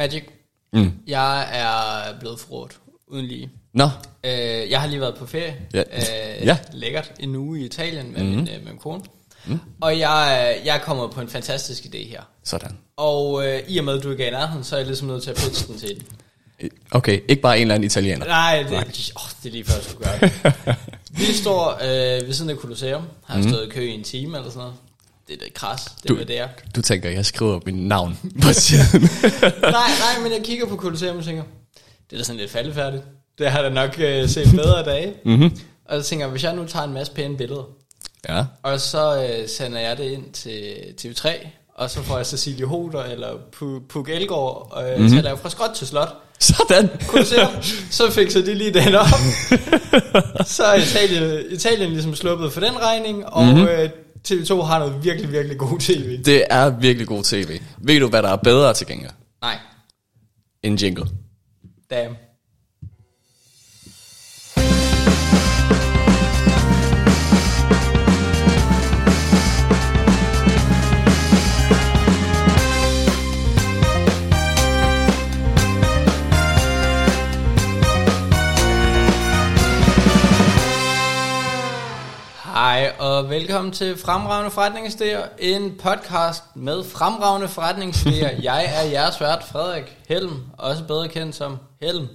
Magic. Mm. Jeg er blevet forrådt, uden lige. Nå, Øh, jeg har lige været på ferie. Ja. Øh, Ja. Lækkert. En uge i Italien med, mm. min, øh, med min kone. Mm. Og jeg, jeg er kommet på en fantastisk idé her. sådan. Og øh, i og med, at du ikke er i nærheden, så er jeg ligesom nødt til at pitche den til den. Okay, ikke bare en eller anden italiener. Nej, det, oh, det er lige før, jeg skulle gøre det. Vi står øh, ved siden af Colosseum. Har mm. stået i kø i en time eller sådan noget. Det er kras. Det er, Du- hvad det er. Du tænker, jeg skriver mit navn på siden. nej, nej, men jeg kigger på Colosseum og tænker, det er da sådan lidt faldefærdigt. Det har da nok øh, set bedre dage. Mm-hmm. Og så tænker jeg, hvis jeg nu tager en masse pæne billeder, ja. og så øh, sender jeg det ind til TV3, og så får jeg Cecilie Hoder eller Pu- Puk Elgård, og øh, mm-hmm. så laver fra skråt til slot. Sådan. Så fikser de lige den op. så er Italien, Italien ligesom sluppet for den regning, og mm-hmm. øh, TV2 har noget virkelig, virkelig god tv. Det er virkelig god tv. Ved du, hvad der er bedre til gengæld? Nej, En jingle. damn. Hej og velkommen til Fremragende Forretningsidéer, en podcast med fremragende forretningsidéer. Jeg er jeres vært, Frederik Helm, også bedre kendt som Helm.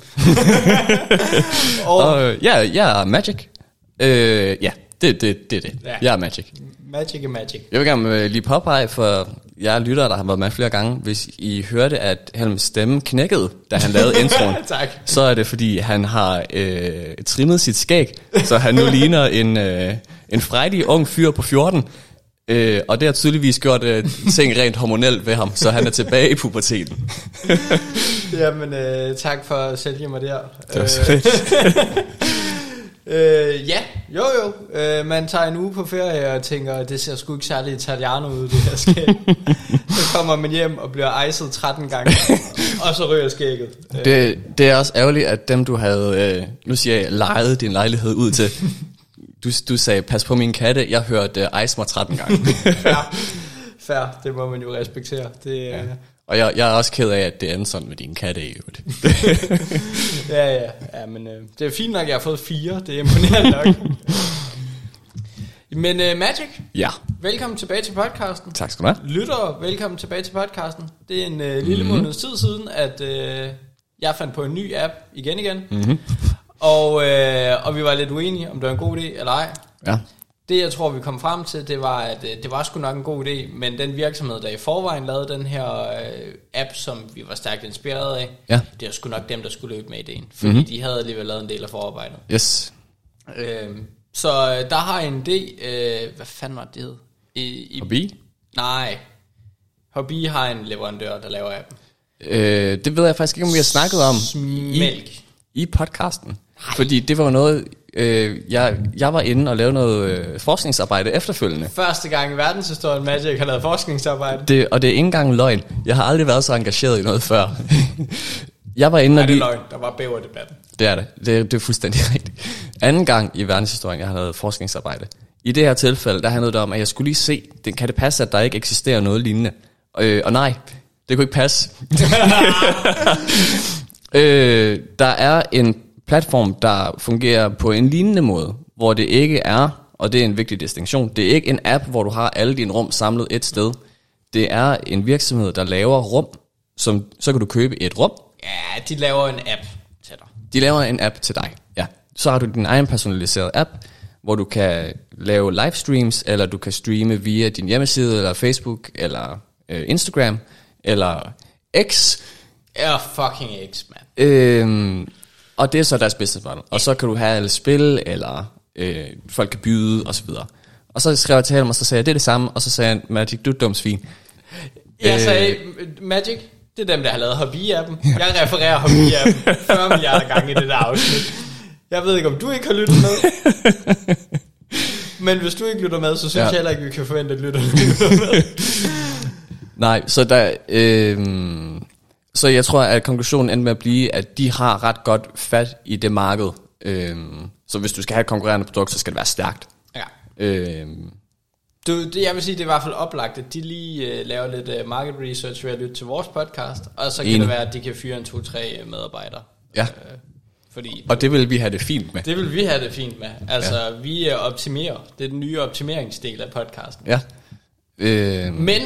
og øh, ja, jeg er Magic. Øh, ja, det er det, det, det. Ja. Jeg er Magic. Magic er magic. Jeg vil gerne øh, lige påpege for jer lyttere, der har været med flere gange, hvis I hørte, at Helms stemme knækkede, da han lavede introen, Tak. så er det, fordi han har øh, trimmet sit skæg, så han nu ligner en, øh, en frejdig ung fyr på 14. Øh, og det har tydeligvis gjort øh, ting rent hormonelt ved ham, så han er tilbage i puberteten. Jamen, øh, tak for at sælge mig der. Det var så fedt. Øh, ja, jo jo. Øh, man tager en uge på ferie og tænker, det ser sgu ikke særlig italiano ud, det her skæg. så kommer man hjem og bliver ejset 13 gange, og så ryger skægget. Øh, Det, det er også ærgerligt, at dem du havde, øh, nu siger jeg, lejet din lejlighed ud til, du, du sagde, pas på min katte, jeg hørte øh, Ice mig 13 gange. fair. fair, det må man jo respektere. Det, ja. Og jeg, jeg er også ked af, at det endte sådan med din katte i øvrigt. ja, ja, ja, men øh, det er fint nok, at jeg har fået fire. Det er imponerende nok. men øh, Magic, ja, velkommen tilbage til podcasten. tak skal du have. Lyttere, velkommen tilbage til podcasten. Det er en øh, lille mm-hmm. måneds tid siden, at øh, jeg fandt på en ny app igen igen. Mm-hmm. Og, øh, og vi var lidt uenige, om det var en god idé eller ej. Ja. Det jeg tror, vi kom frem til, det var, at øh, det var sgu nok en god idé, men den virksomhed, der i forvejen lavede den her øh, app, som vi var stærkt inspireret af, Ja. det var sgu nok dem, der skulle løbe med ideen. Fordi mm-hmm. de havde alligevel lavet en del af forarbejdet. Yes. Øh, så der har en idé, øh, hvad fanden var det, hed? I, i, Hobby? Nej. Hobby har en leverandør, der laver appen. Øh, det ved jeg faktisk ikke, om vi har snakket om Mælk. i, i podcasten. Fordi det var jo noget, øh, jeg, jeg var inde og lavede noget øh, forskningsarbejde efterfølgende. Første gang i verdenshistorien, Magic har lavet forskningsarbejde. Det, og det er ikke engang løgn. Jeg har aldrig været så engageret i noget før. jeg var inde Nej, og det er løgn. Der var bæverdebatten. Det er det. Det, det er fuldstændig rigtigt. Anden gang i verdenshistorien, jeg har lavet forskningsarbejde. I det her tilfælde, der handlede det om, at jeg skulle lige se, det, kan det passe, at der ikke eksisterer noget lignende? Øh, og nej, det kunne ikke passe. øh, der er en platform, der fungerer på en lignende måde, hvor det ikke er, og det er en vigtig distinktion, det er ikke en app, hvor du har alle dine rum samlet et sted. Det er en virksomhed, der laver rum, som så kan du købe et rum, Ja, de laver en app til dig. de laver en app til dig. Ja. Så har du din egen personaliserede app, hvor du kan lave livestreams, eller du kan streame via din hjemmeside, eller Facebook, eller øh, Instagram, eller X. Ja, fucking X, man. Øhm, og det er så deres business model. Og så kan du have alle spil, eller øh, folk kan byde, og så videre. Og så skrev jeg til ham, og så sagde jeg, det er det samme, og så sagde han, Magic, du er dum svin. Jeg Øh. sagde, Magic, det er dem, der har lavet Hobby-appen. Jeg refererer Hobby-appen 40 milliarder gange i det der afsnit. Jeg ved ikke, om du ikke har lyttet med. Men hvis du ikke lytter med, så synes Ja. ja. jeg heller ikke, vi kan forvente, at lytterne lytter med. Nej, så der... Øh, så jeg tror, at konklusionen endte med at blive, at de har ret godt fat i det marked. Øh, så hvis du skal have et konkurrerende produkt, så skal det være stærkt. Ja. Øh, Du, det, jeg vil sige, det er i hvert fald oplagt, at de lige uh, laver lidt uh, market research ved at lytte til vores podcast, og så kan Enig. det være, at de kan fyre en to-tre medarbejdere. Ja. Uh, fordi Og det vil vi have det fint med. det vil vi have det fint med. Altså, ja. vi uh, optimerer. Det er den nye optimeringsdel af podcasten. Ja. Øh, Men,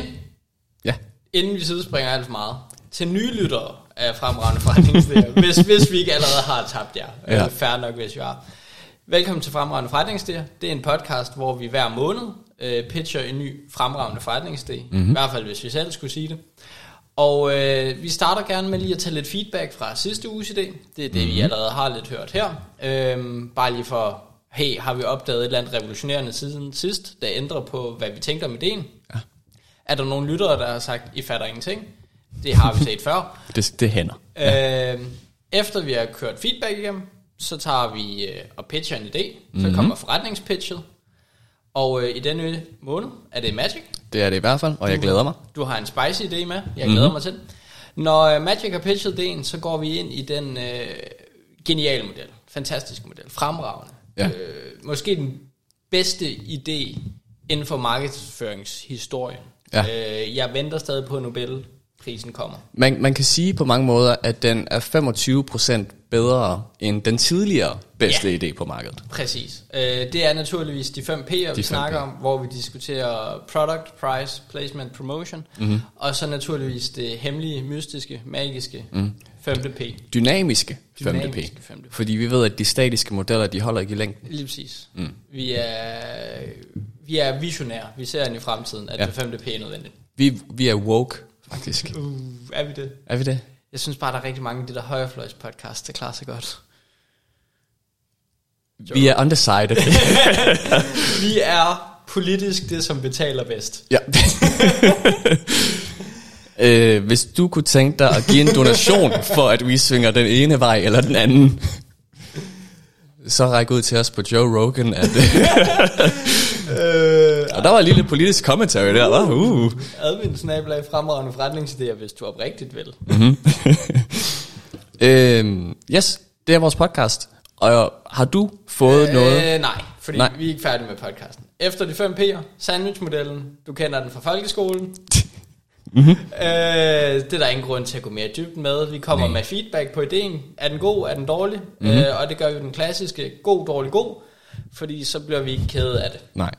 ja. inden vi sidespringer alt for meget, til nye lyttere af fremragende forretningsidéer, hvis, hvis vi ikke allerede har tabt jer. Ja. Ja. Færre nok, hvis vi har. Velkommen til Fremragende Forretningsidéer. Det er en podcast, hvor vi hver måned øh, pitcher en ny fremragende forretningsidé. Mm-hmm. I hvert fald, hvis vi selv skulle sige det. Og øh, vi starter gerne med lige at tage lidt feedback fra sidste uges idé. Det er det, mm-hmm. vi allerede har lidt hørt her. Øhm, bare lige for, hey, har vi opdaget et eller andet revolutionerende siden sidst, der ændrer på, hvad vi tænker om ideen? Ja. Er der nogle lyttere, der har sagt, I fatter ingenting? Det har vi set før. Det, det hænder. Ja. Øh, efter vi har kørt feedback igennem, så tager vi øh, og pitcher en idé. Så mm-hmm. kommer forretningspitchet. Og øh, i denne måned er det Magic. Det er det i hvert fald, og jeg glæder mig. Du har en spicy idé med. Jeg glæder mm-hmm. mig til. Når øh, Magic har pitchet idéen, så går vi ind i den øh, geniale model. Fantastiske model. Fremragende. Ja. Øh, måske den bedste idé inden for markedsføringshistorien. Ja. Øh, jeg venter stadig på, at Nobelprisen kommer. Man, man kan sige på mange måder, at den er 25% bedre end den tidligere bedste Ja. idé på markedet. Præcis. Øh, det er naturligvis de fem P'er, vi fem snakker P'er. om, hvor vi diskuterer product, price, placement, promotion, mm-hmm. og så naturligvis det hemmelige, mystiske, magiske mm. femte P. Dynamiske 5. Dynamiske P. Fordi vi ved, at de statiske modeller, de holder ikke i længden. Lige præcis. Mm. Vi, er, vi er visionære. Vi ser ind i fremtiden, at Ja. det femte P er nødvendigt. Vi, vi er woke, faktisk. Uh, er vi det? Er vi det? Jeg synes bare, der er rigtig mange af de der højrefløjs podcast, der klarer sig godt. Vi er undecided. Vi er politisk det, som betaler bedst. ja. øh, hvis du kunne tænke dig at give en donation for, at vi svinger den ene vej eller den anden, så ræk ud til os på Joe Rogan. At, Øh, og der var en lille politisk commentary der, var. Uh. admin snablag fremragende forretningsidéer, hvis du oprigtigt vil. Øhm, yes, det er vores podcast. Og har du fået øh, noget? Øh, nej, fordi Nej. vi er ikke færdige med podcasten. Efter de fem P'er, sandwichmodellen, du kender den fra folkeskolen. mm-hmm. øh, det er der ingen grund til at gå mere dybden med. Vi kommer Nej. med feedback på ideen. Er den god, er den dårlig? Mm-hmm. Øh, og det gør vi den klassiske god, dårlig, god. Fordi så bliver vi ikke kede af det. Nej.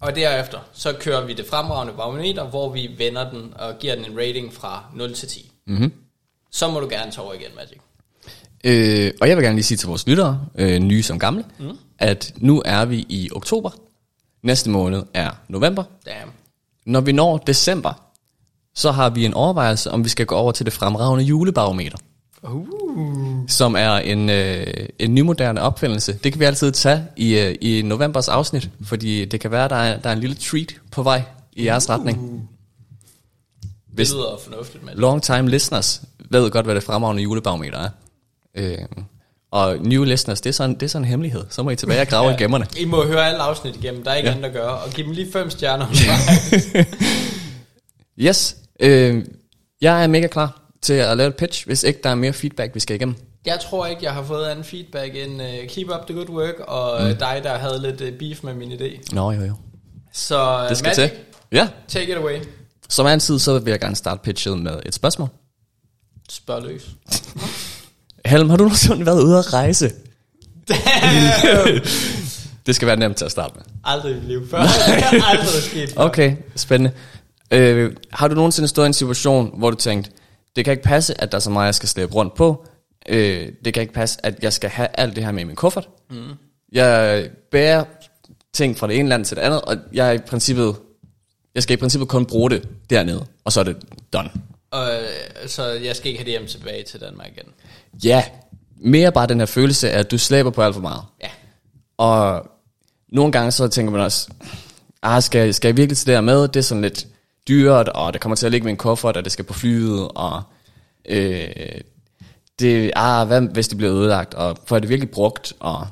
Og derefter, så kører vi det fremragende barometer, hvor vi vender den og giver den en rating fra 0 til 10. Mm-hmm. Så må du gerne tage over igen, Magic. Øh, og jeg vil gerne lige sige til vores lyttere, øh, nye som gamle, mm. at nu er vi i oktober. Næste måned er november. Damn. Når vi når december, så har vi en overvejelse, om vi skal gå over til det fremragende julebarometer. Uh. som er en, øh, en nymoderne opfindelse. Det kan vi altid tage i, øh, i novembers afsnit, fordi det kan være, der er, der er en lille treat på vej i jeres retning. Det Hvis lyder fornuftigt, Magic. long time listeners ved godt, hvad det fremragende julebarometer er. Øh, og new listeners, det er, sådan, det er sådan en hemmelighed. Så må I tilbage og grave ja. i gemmerne. I må høre alle afsnit igennem, der er ikke Ja. andet at gøre, og give dem lige fem stjerner. Yes, øh, jeg er mega klar til at lave et pitch, hvis ikke der er mere feedback, vi skal igennem. jeg tror ikke, jeg har fået anden feedback end uh, keep up the good work, og mm. dig, der havde lidt uh, beef med min idé. Nå, jo, jo. Så Det skal Magic, til. Ja, take it away. som altid, så vil jeg gerne starte pitchet med et spørgsmål. Spørg løs. Helm, har du nogensinde været ude at rejse? det skal være nemt til at starte med. Aldrig i liv før. Aldrig sket før. Okay, spændende. Øh, har du nogensinde stået i en situation, hvor du tænkte, det kan ikke passe, at der er så meget, jeg skal slæbe rundt på. Øh, det kan ikke passe, at jeg skal have alt det her med i min kuffert. Mm. Jeg bærer ting fra det ene land til det andet, og jeg er i princippet, jeg skal i princippet kun bruge det dernede, og så er det done. Og, øh, så jeg skal ikke have det hjem tilbage til Danmark igen. Ja, mere bare den her følelse af, at du slæber på alt for meget. Ja. Og nogle gange så tænker man også, ah, skal, jeg- skal jeg virkelig til det her med? Det er sådan lidt dyrt, og det kommer til at ligge med en kuffert, og det skal på flyet, og øh, det, ah, hvad hvis det bliver ødelagt, og får jeg det virkelig brugt, og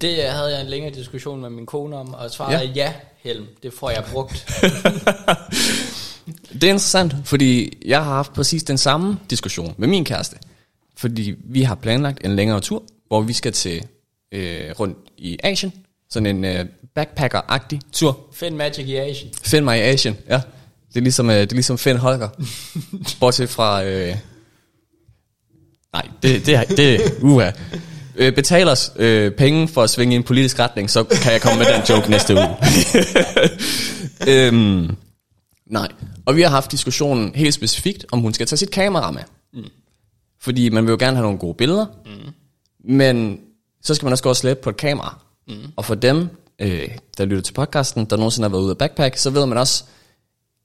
Det havde jeg en længere diskussion med min kone om, og svaret Ja. ja. er ja, Helm. Det får jeg brugt. det er interessant, fordi jeg har haft præcis den samme diskussion med min kæreste, fordi vi har planlagt en længere tur, hvor vi skal til øh, rundt i Asien, Sådan en øh, backpacker-agtig tur. Find Magic i Asien. Find mig i Asien, ja. Det er ligesom, øh, det er ligesom Finn Holger. Bortset fra... Øh, nej, det, det, er- det. Uha. Øh, betal os øh, penge for at svinge i en politisk retning, så kan jeg komme med den joke næste uge. øhm, nej. Og vi har haft diskussionen helt specifikt, om hun skal tage sit kamera med. Mm. Fordi man vil jo gerne have nogle gode billeder. Mm. Men så skal man også gå og slæbe på et kamera. Mm. Og for dem, øh, der lytter til podcasten, der nogensinde har været ude af backpack, så ved man også,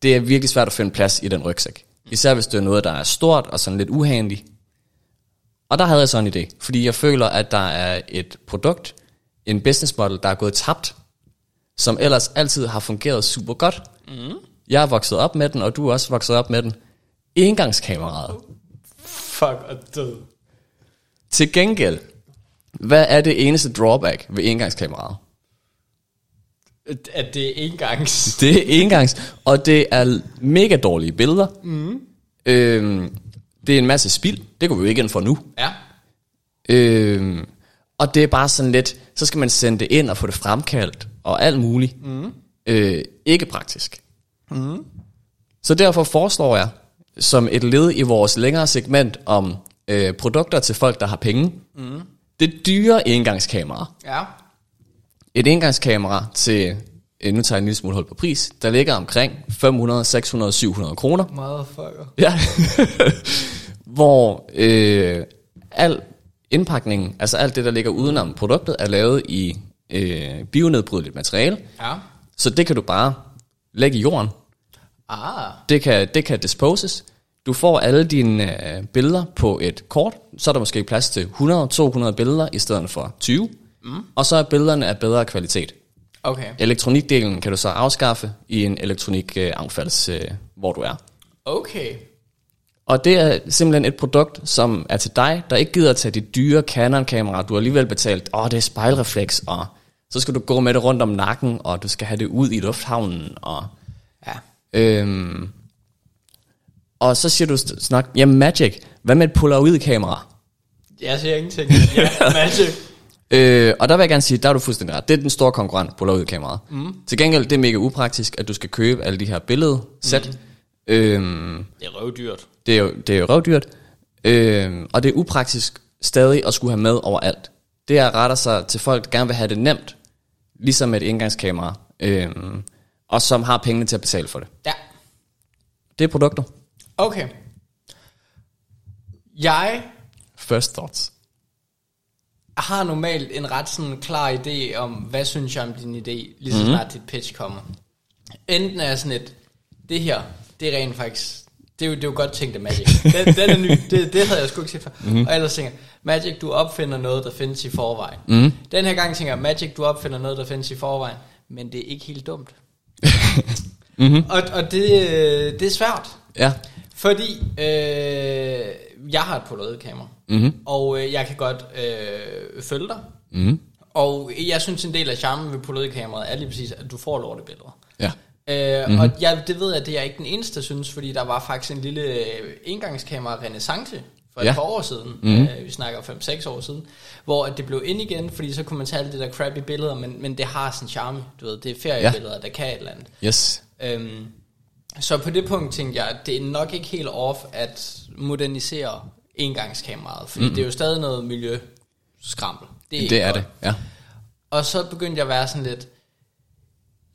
det er virkelig svært at finde plads i den rygsæk. Især hvis det er noget, der er stort og sådan lidt uhandigt. Og der havde jeg sådan en idé, fordi jeg føler, at der er et produkt, en business model, der er gået tabt, som ellers altid har fungeret super godt. Mm. Jeg er vokset op med den, og du er også vokset op med den. Engangskameraet. Fuck og død. Til gengæld, hvad er det eneste drawback ved engangskameraet? At det er engangs. Det er engangs, og det er mega dårlige billeder. Mm. Øhm, det er en masse spild. Det går vi jo ikke ind for nu. Ja. Øhm, og det er bare sådan lidt, så skal man sende det ind og få det fremkaldt, og alt muligt. Mm. Øh, ikke praktisk. Mm. Så derfor foreslår jeg, som et led i vores længere segment om øh, produkter til folk, der har penge, mm. det dyre engangskamera. Ja. Et engangskamera til, øh, nu tager jeg en lille smule hold på pris, der ligger omkring 500, 600, 700 kroner. Motherfucker. Ja. Hvor øh, al indpakningen, altså alt det, der ligger udenom produktet, er lavet i øh, bionedbrydeligt materiale. Ja. Så det kan du bare lægge i jorden. Ah. Det kan, det kan disposes. Du får alle dine øh, billeder på et kort. Så er der måske plads til 100-200 billeder i stedet for 20. Mm. Og så er billederne af bedre kvalitet. Okay. Elektronikdelen kan du så afskaffe i en elektronik øh, øh, hvor du er. Okay. Og det er simpelthen et produkt, som er til dig, der ikke gider at tage de dyre Canon-kameraer. Du har alligevel betalt, åh, det er spejlrefleks, og så skal du gå med det rundt om nakken, og du skal have det ud i lufthavnen, og... Ja. Øhm, og så siger du snak, ja, Magic, hvad med et Polaroid-kamera? Jeg siger ingenting. Ja, Magic. Øh, og der vil jeg gerne sige, der er du fuldstændig ret. Det er den store konkurrent, Polaroid-kameraet. Mm. Til gengæld, det er mega upraktisk, at du skal købe alle de her billedsæt. Mm. Øhm, Det er røvdyrt. Det er det er jo røvdyrt. Øh, og det er upraktisk stadig at skulle have med overalt. Det er retter sig til folk, der gerne vil have det nemt, ligesom et engangskamera, øh, og som har pengene til at betale for det. Ja. Det er produkter. Okay. Jeg First thoughts. Har normalt en ret sådan klar idé om, hvad synes jeg om din idé, lige så Mhm. snart dit pitch kommer. Enten er sådan et, det her, det er rent faktisk, det er jo, det er jo godt tænkt af Magic. Den, den er ny, det, det havde jeg sgu ikke set før. Mm-hmm. Og ellers tænker Magic, du opfinder noget, der findes i forvejen. Mm. Den her gang tænker jeg, Magic, du opfinder noget, der findes i forvejen, men det er ikke helt dumt. mm-hmm. Og, og det, øh, det er svært. Ja. Fordi øh, jeg har et Polaroid-kamera, mm-hmm. og øh, jeg kan godt øh, følge dig. Mm-hmm. Og jeg synes, en del af charmen ved Polaroid-kameraet er lige præcis, at du får lortebilleder. Ja. Øh, mm-hmm. Og jeg, det ved jeg, det er jeg ikke den eneste, der synes, fordi der var faktisk en lille øh, engangskamera renaissance for et Ja. par år siden. Mm-hmm. Øh, vi snakker 5-6 år siden. Hvor at det blev ind igen, fordi så kunne man tage alle de der crappy billeder, men, men det har en charme, du ved. Det er feriebilleder, ja. der kan et eller andet. Yes. Øhm, så på det punkt tænkte jeg, at det er nok ikke helt off at modernisere engangskameraet, fordi mm. det er jo stadig noget miljøskrammel. Det er, Det er godt. det, ja. Og så begyndte jeg at være sådan lidt,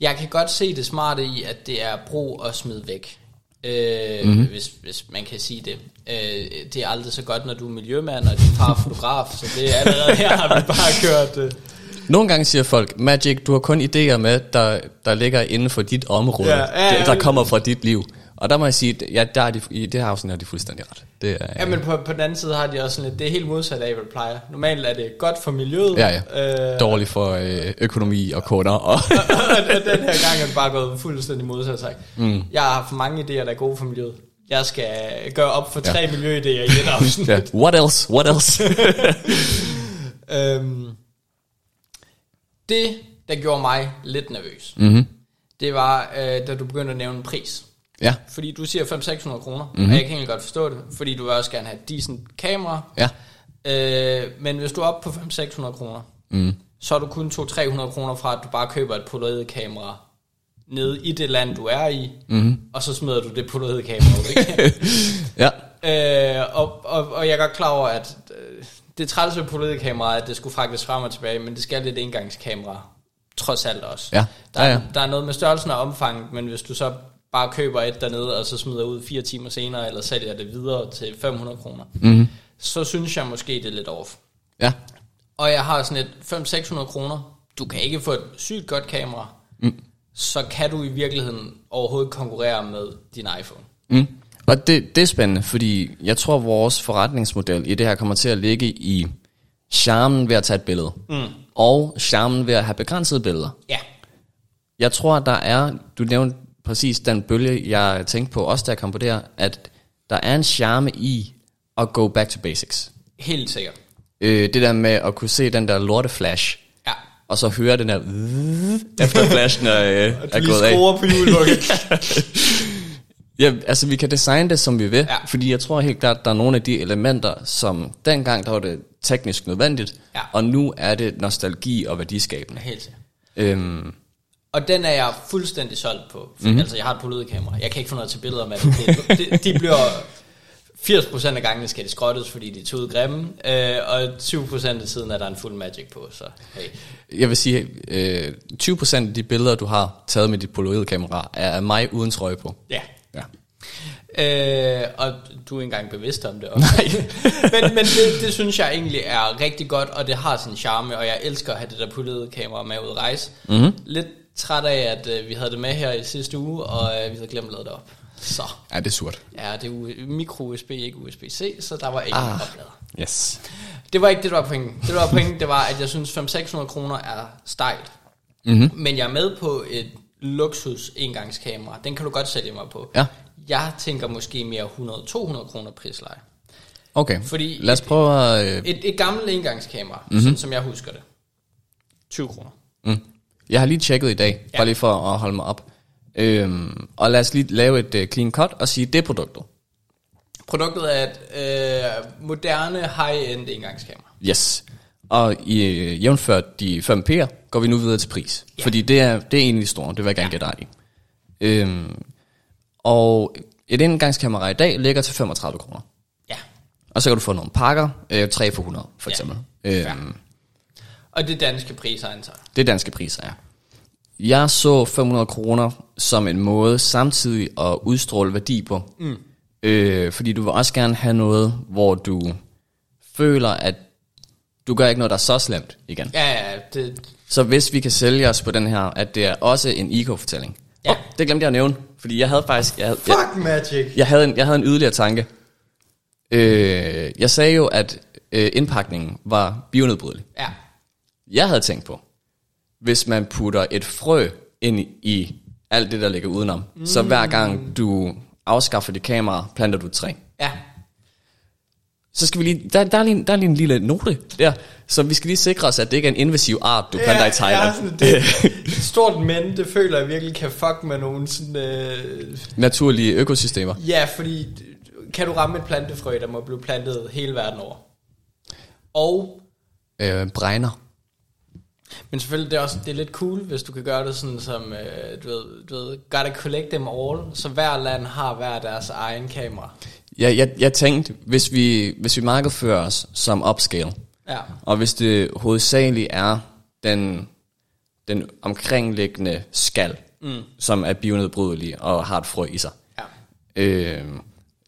jeg kan godt se det smarte i, at det er brug og smid væk. Øh, mm-hmm. hvis, hvis man kan sige det. Øh, det er aldrig så godt, når du er miljømand, og din far er fotograf, så det er allerede her, har vi bare kørt... Øh. Nogle gange siger folk, Magic, du har kun idéer med, der, der ligger inden for dit område, Ja, ja, ja. der kommer fra dit liv. Og der må jeg sige, ja, der er de, i det her afsnit har de fuldstændig ret. Det er, Ja, men på, på den anden side har de også sådan lidt, det er helt modsat af, hvad det plejer. Normalt er det godt for miljøet. Ja, ja. Øh, dårligt for øh, økonomi og kunder. Og og den her gang er det bare gået fuldstændig modsat sig. Mm. Jeg har for mange idéer, der er gode for miljøet. Jeg skal gøre op for tre Ja. miljøidéer i et afsnit. ja. What else? What else? øhm, det, der gjorde mig lidt nervøs, mm-hmm. det var, øh, da du begyndte at nævne en pris. Ja, Fordi du siger 500-600 kroner, mm-hmm. og jeg kan egentlig godt forstå det, fordi du vil også gerne have et decent kamera. ja. Øh, men hvis du er oppe på 500-600 kroner, mm. så er du kun 200-300 kroner fra, at du bare køber et polaroid-kamera nede i det land, du er i, mm-hmm. og så smider du det polaroid-kamera ud. Ikke? Ja. øh, og, og, og jeg er godt klar over, at øh, det træls ved polaroid-kamera, at det skulle fragtes frem og tilbage, men det skal lidt engangskamera, trods alt også. Ja. Der, er, Ja, ja. der er noget med størrelsen og omfanget, men hvis du så bare køber et dernede, og så smider ud fire timer senere, eller sælger det videre til 500 kroner, mm. så synes jeg måske, det er lidt off. Ja. Og jeg har sådan et 500-600 kroner. Du kan ikke få et sygt godt kamera. Mm. Så kan du i virkeligheden overhovedet konkurrere med din iPhone. Mm. Og det, det er spændende, fordi jeg tror, vores forretningsmodel i det her kommer til at ligge i charmen ved at tage et billede. Mm. Og charmen ved at have begrænsede billeder. Ja. Jeg tror, der er, du nævnte præcis den bølge, jeg tænkte på, også da jeg kom på det her, at der er en charme i at go back to basics. Helt sikkert. Øh, det der med at kunne se den der lorte flash, Ja. og så høre den der efter flashen er, øh, er gået af. på julelukket. Ja, altså vi kan designe det, som vi vil, Ja. ja. fordi jeg tror helt klart, der er nogle af de elementer, som dengang der var det teknisk nødvendigt, Ja. og nu er det nostalgi og værdiskabende. Helt sikkert. Øhm, Og den er jeg fuldstændig solgt på. Mm-hmm. Altså, jeg har et polaroid-kamera. Jeg kan ikke få noget til billeder med det. det. De, de bliver... 80% af gangene skal de skrottes, fordi de er tude grimme, øh, og 20% af tiden er der en fuld magic på, så hey. jeg vil sige, øh, 20% af de billeder, du har taget med dit polaroid-kamera, er af mig uden trøje på. Ja. Ja. Øh, og du er ikke engang bevidst om det. også. men men det, det synes jeg egentlig er rigtig godt, og det har sin charme, og jeg elsker at have det der pullede kamera med ud at rejse. Mm-hmm. Lidt træt af, at øh, vi havde det med her i sidste uge, og øh, vi havde glemt at lade det op. Så Ja, det er surt. ja, det er micro-USB, ikke USB-C, så der var ikke. Ah. oplader. Yes. Det var ikke det, der var pointen. Det, der var pointen, det var, at jeg synes 500-600 kroner er stejlt. Mm-hmm. Men jeg er med på et luksus engangskamera. Den kan du godt sælge mig på. Ja. Jeg tænker måske mere 100-200 kroner prisleje. Okay, Fordi lad os prøve at... Øh, Et, et gammelt engangskamera, mm-hmm. sådan som jeg husker det. 20 kroner. mm. Jeg har lige tjekket i dag, Ja. bare lige for at holde mig op. Øhm, og lad os lige lave et uh, clean cut og sige, det er produktet. Produktet er et øh, moderne high-end engangskamera. Yes. Og i øh, jævnført de 5 P'er, går vi nu videre til pris. Ja. Fordi det er, det er egentlig store, det vil jeg gerne Ja. ret i. Øhm, og et indgangskamera i dag ligger til 35 kroner. Ja. Og så kan du få nogle pakker, øh, 3 for 100 for eksempel. Ja. Øhm, Og det er danske priser, antager jeg. Det er danske priser, ja. Jeg så 500 kroner som en måde samtidig at udstråle værdi på. Mm. Øh, fordi du vil også gerne have noget, hvor du føler, at du gør ikke noget, der er så slemt igen. Ja, ja, det, Så hvis vi kan sælge os på den her, at det er også en eco-fortælling. Ja. Oh, det glemte jeg at nævne, fordi jeg havde faktisk... Jeg havde, jeg, Fuck magic! jeg havde, en, jeg havde en yderligere tanke. Øh, jeg sagde jo, at øh, indpakningen var bionedbrydelig. Ja. Jeg havde tænkt på, hvis man putter et frø ind i, i alt det, der ligger udenom, mm. så hver gang du afskaffer dit kamera, planter du et træ. Ja. Så skal vi lige, der, der, er lige, der er lige en lille note der, så vi skal lige sikre os, at det ikke er en invasiv art, du planter i Ja, Thailand. sådan, det, et stort men, det føler jeg virkelig kan fuck med nogle sådan... Øh, Naturlige økosystemer. ja, fordi kan du ramme et plantefrø, der må blive plantet hele verden over. Og, Øh, bregner. Men selvfølgelig det er også det er lidt cool, hvis du kan gøre det sådan som, øh, du, ved, du ved, gotta collect them all, så hver land har hver deres egen kamera. Jeg, jeg, jeg tænkte, hvis vi, hvis vi markedsfører os som upscale, Ja, og hvis det hovedsageligt er den, den omkringliggende skal, mm. som er bionedbrydelig og har et frø i sig, ja, øh,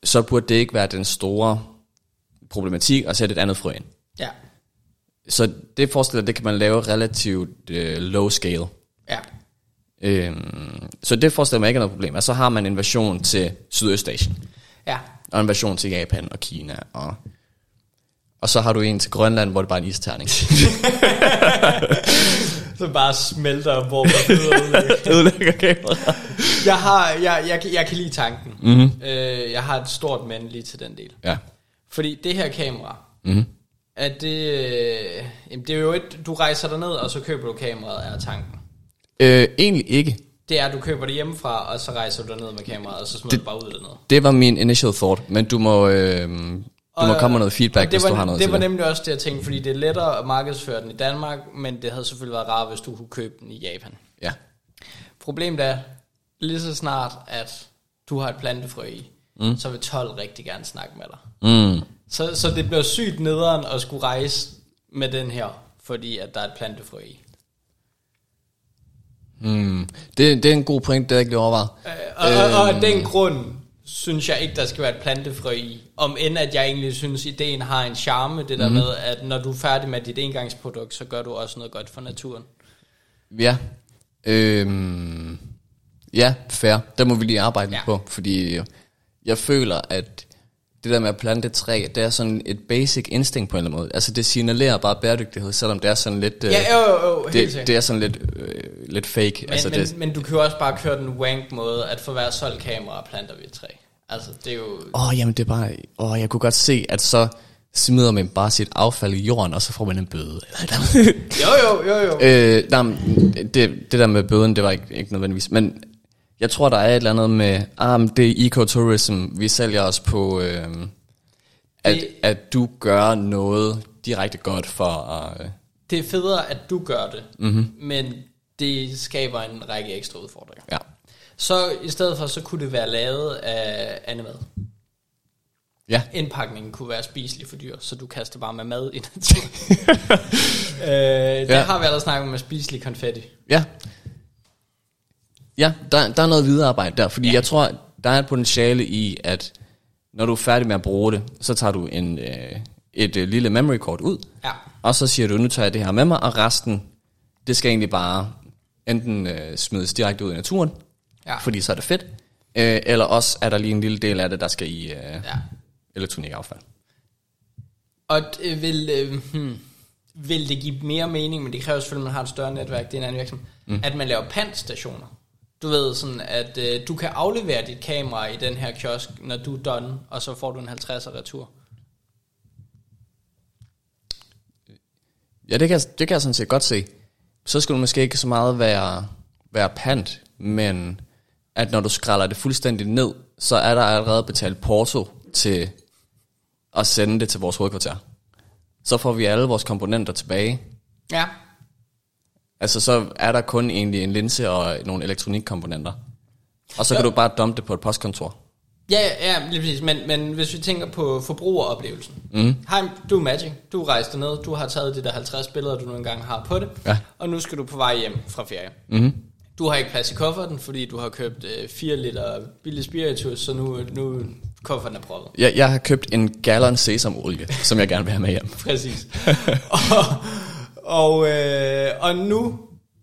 så burde det ikke være den store problematik at sætte et andet frø ind. Så det forestiller, det kan man lave relativt øh, low scale. ja, Øh, så det forestiller mig ikke er noget problem. Og så har man en version til Sydøstasien, ja. og en version til Japan og Kina, og, og så har du en til Grønland, hvor det bare er en isterning. Så bare smelter, hvor man Ødelægger kameraet. Jeg har, jeg, jeg, jeg kan lide tanken. Mm-hmm. Øh, jeg har et stort men lige til den del. Ja. Fordi det her kamera, Mm-hmm. Er det, øh, jamen det er jo et, du rejser dig ned, og så køber du kameraet, er tanken. Øh, egentlig ikke. Det er, at du køber det hjemmefra, og så rejser du ned med kameraet, og så smider du bare ud dernede. Det var min initial thought, men du må... Øh, Du må komme med noget feedback, og det hvis var, du har noget Det var det. nemlig også det, jeg tænkte, fordi det er lettere at markedsføre den i Danmark, men det havde selvfølgelig været rart, hvis du kunne købe den i Japan. Ja. Problemet er, lige så snart, at du har et plantefrø i, mm. så vil 12 rigtig gerne snakke med dig. Mm. Så, så det bliver sygt nederen at skulle rejse med den her, fordi at der er et plantefrø i. Mm. Det, det er en god point, det jeg ikke lige overvejet. Øh, og, og, og af Øhm. den grund synes jeg ikke, der skal være et plantefrø i. Om end at jeg egentlig synes, ideen har en charme, det der mm. med, at når du er færdig med dit engangsprodukt, så gør du også noget godt for naturen. Ja. Øhm, ja, fair. Der må vi lige arbejde Ja. på, fordi jeg føler, at det der med at plante et træ, det er sådan et basic instinct på en eller anden måde. Altså det signalerer bare bæredygtighed, selvom det er sådan lidt... øh, Ja, jo, jo, jo det, det er sådan lidt, øh, lidt fake. Men, altså, men, det, men du kan jo også bare køre den wank måde, at for hver solgt kamera planter vi et træ. Altså, det er jo... Åh, oh, jamen det er bare... Åh, oh, jeg kunne godt se, at så smider man bare sit affald i jorden, og så får man en bøde. Jo, jo, jo, jo. øh, nej, det, det der med bøden, det var ikke, ikke nødvendigvis. Men jeg tror, der er et eller andet med, ah, det er ecotourism, vi sælger os på, øh, at, Det- at du gør noget direkte godt for at... Øh, Det er federe, at du gør det, Mhm. mm-hmm. men det skaber en række ekstra udfordringer. ja. Så i stedet for, så kunne det være lavet af animad. Ja, Indpakningen kunne være spiselig for dyr, så du kaster bare med mad i naturen. øh, det Ja. ja. har vi allerede snakket om med spiselig konfetti. ja. Ja, der, der er noget videre arbejde der, fordi ja. Jeg tror, der er et potentiale i, at når du er færdig med at bruge det, så tager du en, øh, et øh, lille memory card ud, Ja. Og så siger du, nu tager jeg det her med mig, og resten, det skal egentlig bare enten øh, smides direkte ud i naturen, Ja. fordi så er det fedt, øh, eller også er der lige en lille del af det, der skal i øh, ja. elektronikaffald. Og det vil, øh, hmm, vil det give mere mening, men det kræver selvfølgelig, at man har et større netværk, det er en anden virksomhed, mm. at man laver pantstationer. Du ved sådan, at øh, du kan aflevere dit kamera i den her kiosk, når du er done, og så får du en 50'er retur. Ja, det kan, det kan jeg sådan set godt se. Så skal du måske ikke så meget være, være pant, men at når du skræller det fuldstændig ned, så er der allerede betalt porto til at sende det til vores hovedkvarter. Så får vi alle vores komponenter tilbage, Ja. Altså, så er der kun egentlig en linse og nogle elektronikkomponenter. Og så kan Ja. du bare dumpe det på et postkontor. Ja, ja, ja, lige præcis. Men, men hvis vi tænker på forbrugeroplevelsen. Mm. Hej, du er Magic. Du rejste ned. Du har taget de der 50 billeder, du nu engang har på det. Ja. Og nu skal du på vej hjem fra ferie. Mm-hmm. Du har ikke plads i kufferten, fordi du har købt øh, 4 liter billig spiritus, så nu, nu kufferten er proppet. Jeg, jeg har købt en gallon sesamolie, som jeg gerne vil have med hjem. Præcis. og og, øh, og nu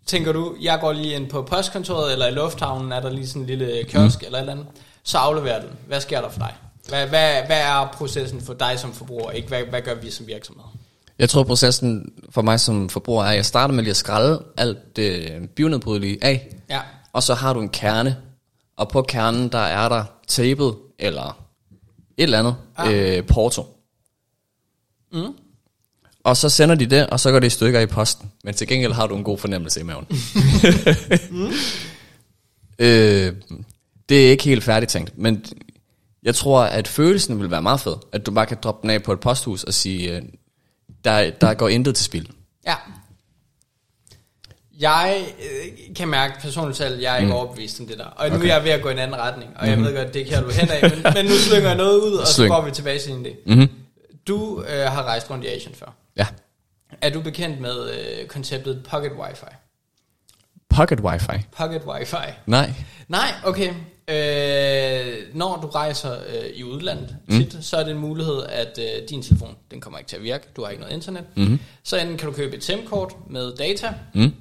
tænker du, jeg går lige ind på postkontoret, eller i lufthavnen er der lige sådan en lille kiosk mm. eller et eller andet. Så afleverer du den. Hvad sker der for dig? Hvad, hvad, hvad er processen for dig som forbruger? Ikke hvad, hvad gør vi som virksomhed? Jeg tror, processen for mig som forbruger er, at jeg starter med lige at skrælle alt det bionedbrydelige af. Ja. Og så har du en kerne, og på kernen, der er der tapet, eller et eller andet, Ah. øh, porto. Mm. Og så sender de det, og så går det i stykker i posten. Men til gengæld har du en god fornemmelse i maven. mm. øh, det er ikke helt færdigtænkt, men jeg tror, at følelsen vil være meget fed. At du bare kan droppe den af på et posthus og sige, øh, der, der går intet til spil. Ja. Jeg øh, kan mærke personligt selv, at jeg er ikke mm. overbevist om det der. Og nu Okay. er jeg ved at gå i en anden retning. Og jeg ved godt, det kan du hen af. Men, men nu slynger jeg noget ud, og Slyng. så går vi tilbage til din idé. Mm-hmm. Du øh, har rejst rundt i Asien før. Ja. Er du bekendt med øh, konceptet Pocket Wi-Fi? Pocket wifi. Pocket Wi-Fi. Nej. Nej, okay. Øh, når du rejser øh, i udlandet tit, så er det en mulighed, at øh, din telefon, den kommer ikke til at virke. Du har ikke noget internet. Mm-hmm. Så enten kan du købe et SIM-kort med data, Mm.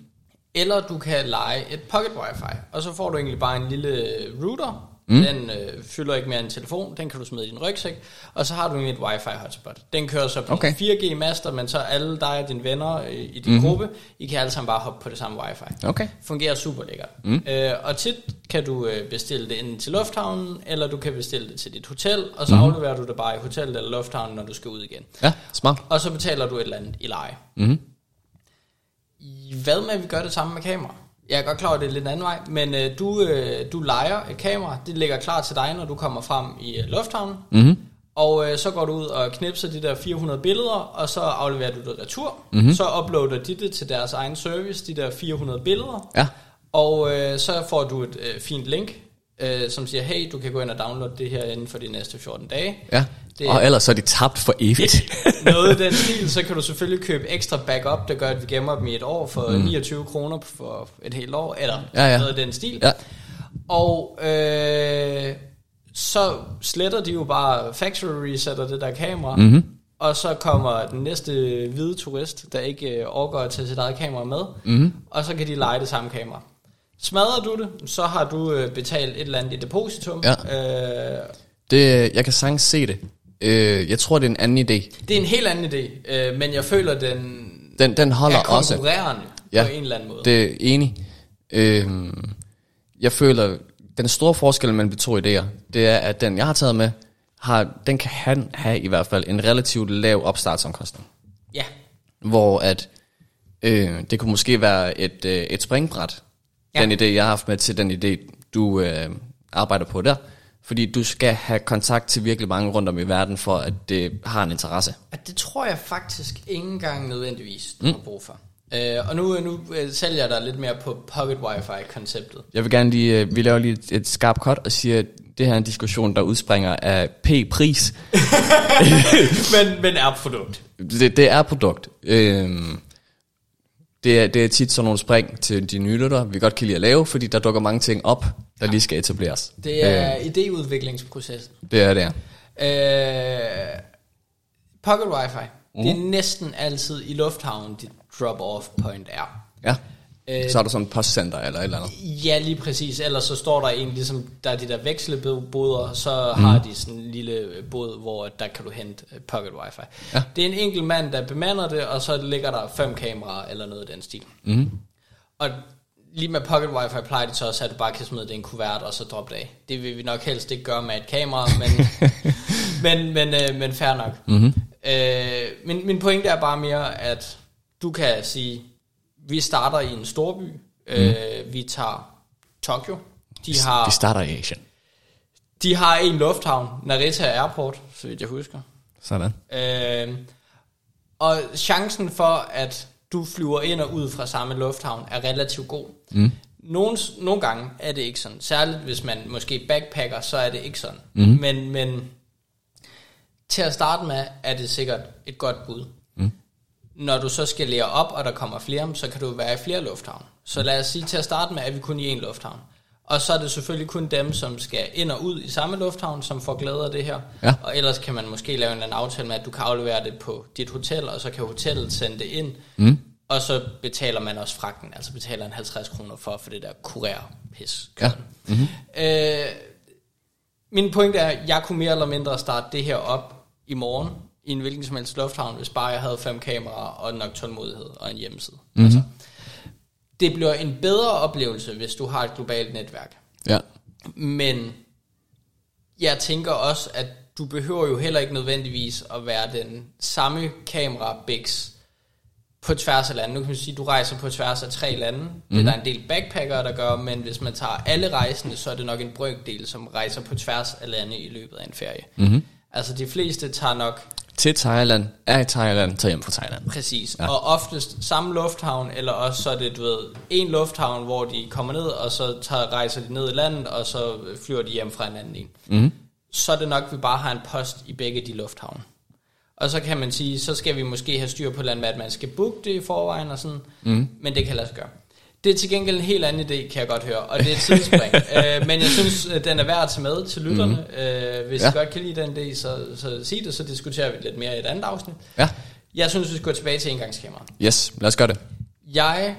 eller du kan lege et Pocket Wi-Fi. Og så får du egentlig bare en lille router. Mm. Den øh, fylder ikke mere end en telefon. Den kan du smide i din rygsæk. Og så har du et Wi-Fi hotspot. Den kører så på Okay. okay. 4G-master, men så alle dig og dine venner øh, i din mm-hmm. gruppe, I kan alle sammen bare hoppe på det samme Wi-Fi. Okay. Fungerer super lækkert. Mm. Øh, og tit kan du øh, bestille det enten til lufthavnen, eller du kan bestille det til dit hotel, og så mm. afleverer du det bare i hotellet eller lufthavnen, når du skal ud igen. Ja, smart. Og så betaler du et eller andet i leje. I- Hvad med, at vi gør det samme med kamera? Jeg er godt klar over, at det er lidt en anden vej, men øh, du, øh, du leger et kamera, det ligger klar til dig, når du kommer frem i øh, lufthavnen, Mm-hmm. Og øh, så går du ud og knipser de der 400 billeder, og så afleverer du det retur. Mm-hmm. Så uploader de det til deres egen service, de der 400 billeder. Ja. Og øh, så får du et øh, fint link, øh, som siger, hey, du kan gå ind og downloade det her inden for de næste 14 dage. Ja. Det- Og ellers så er de tabt for evigt. Noget i den stil, så kan du selvfølgelig købe ekstra backup, der gør, at vi gemmer dem i et år for mm. 29 kroner for et helt år, eller Ja, ja. noget i den stil. ja. Og øh, så sletter de jo bare factory resetter det der kamera, Mhm. mm-hmm. og så kommer den næste hvide turist, der ikke øh, overgår at tage sit eget kamera med, Mhm. mm-hmm. og så kan de lege det samme kamera. Smadrer du det, så har du øh, betalt et eller andet i depositum. Ja. Øh, Det, jeg kan sagtens se det. Øh, jeg tror, det er en anden idé. det er en helt anden idé, øh, men jeg føler, den Den, den holder er også. konkurrerende Ja, på en eller anden måde. Det er enig. Øhm, jeg føler, den store forskel mellem de to idéer, det er, at den, jeg har taget med, har, den kan han have i hvert fald en relativt lav opstartsomkostning. Ja, Hvor at øh, det kunne måske være et, øh, et springbræt, Ja. den idé, jeg har haft med til den idé, du øh, arbejder på der. Fordi du skal have kontakt til virkelig mange rundt om i verden, for at det har en interesse. at det tror jeg faktisk ikke engang nødvendigvis, du mm. har brug for. Øh, og nu, nu øh, sælger jeg dig lidt mere på Pocket Wi-Fi-konceptet. Jeg vil gerne lige, øh, vi laver lige et, et skarpt cut og siger, at det her er en diskussion, der udspringer af P-pris. men, men er produkt. Det, det er produkt. Øhm, det, er, det er tit sådan nogle spring til de nye lyttere, vi godt kan lide at lave, fordi der dukker mange ting op, der lige skal etableres. Det er øh. idéudviklingsprocessen. Det er det, er. Øh, Pocket Wi-Fi. Mm. Det er næsten altid i lufthavnen, dit drop-off point er. Ja. Øh, Så er der sådan et postcenter eller et eller andet. Ja, lige præcis. Ellers så står der en, ligesom der er de der vekselboder, så mm. har de sådan en lille bod, hvor der kan du hente øh, pocket wifi. Ja. Det er en enkelt mand, der bemander det, og så ligger der fem kameraer eller noget i den stil. Mm. Og lige med pocket wifi plejer det så også, at du bare kan smide det i en kuvert og så droppe det af. Det vil vi nok helst ikke gøre med et kamera, men, men, men, øh, men fair nok. Mm-hmm. Øh, min, min pointe er bare mere, at du kan sige, vi starter i en storby, øh, vi tager Tokyo, de har, Vi starter i Asien. de har en lufthavn, Narita Airport, så vidt jeg husker. Sådan. Øh, og chancen for, at du flyver ind og ud fra samme lufthavn, er relativt god. Mm. Nogle, nogle gange er det ikke sådan. Særligt hvis man måske backpacker, så er det ikke sådan. Mm. Men, men til at starte med, er det sikkert et godt bud. Mm. Når du så skal lære op, og der kommer flere, så kan du være i flere lufthavne. Så lad os sige, til at starte med, at vi kun i én lufthavn. Og så er det selvfølgelig kun dem, som skal ind og ud i samme lufthavn, som får glæde af det her. Ja. Og ellers kan man måske lave en eller anden aftale med, at du kan aflevere det på dit hotel, og så kan hotellet sende det ind. Mm. Og så betaler man også fragten, altså betaler en 50 kroner for, for det der kurér-pis. Ja. Mm-hmm. Øh, min pointe er, at jeg kunne mere eller mindre starte det her op i morgen, i en hvilken som helst lufthavn, hvis bare jeg havde fem kameraer og nok tålmodighed og en hjemmeside. Mm-hmm. Altså, det bliver en bedre oplevelse, hvis du har et globalt netværk. Ja. Men jeg tænker også, at du behøver jo heller ikke nødvendigvis at være den samme kamera bigs på tværs af lande. Nu kan man sige, at du rejser på tværs af tre lande. Mm. Det er der en del backpackere, der gør, men hvis man tager alle rejsende, så er det nok en brøkdel, som rejser på tværs af lande i løbet af en ferie. Mm-hmm. Altså de fleste tager nok Til Thailand, er i Thailand, tager hjem fra Thailand. Præcis, ja. og oftest samme lufthavn, eller også så er det, du ved, en lufthavn, hvor de kommer ned, og så tager, rejser de ned i landet, og så flyver de hjem fra en anden en. Mm. Så er det nok, at vi bare har en post i begge de lufthavne. Og så kan man sige, så skal vi måske have styr på at man skal booke det i forvejen og sådan, mm. men det kan lade sig gøre. Det er til gengæld en helt anden idé, kan jeg godt høre, og det er et tidsspring. øh, men jeg synes, at den er værd at tage med til lytterne. Mm. Øh, hvis ja. I godt kan lide den idé, så, så sig det, så diskuterer vi lidt mere i et andet afsnit. Ja. Jeg synes, vi skal gå tilbage til engangskameraet. Yes, lad os gøre det. Jeg,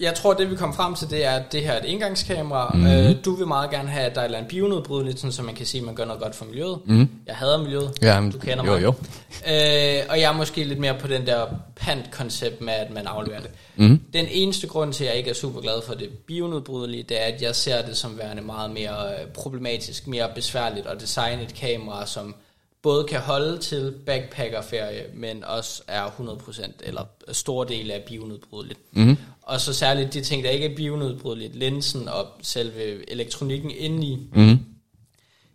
jeg tror, det vi kommer frem til, det er, at det her er et engangskamera. Mm. Øh, du vil meget gerne have, at der er et eller andet bionedbrydeligt, sådan, så man kan sige, at man gør noget godt for miljøet. Mm. Jeg hader miljøet. Ja, men- du kender jo, mig. jo. Øh, og jeg er måske lidt mere på den der pant-koncept med, at man afleverer det. Mm. Den eneste grund til, at jeg ikke er super glad for det bionedbrydelige, det er, at jeg ser det som værende meget mere øh, problematisk, mere besværligt at designe et kamera, som både kan holde til backpackerferie, men også er 100% eller store dele af bionedbrydeligt. Mm. Og så særligt de ting, der ikke er bionedbrydeligt, linsen og selve elektronikken indeni, Mm.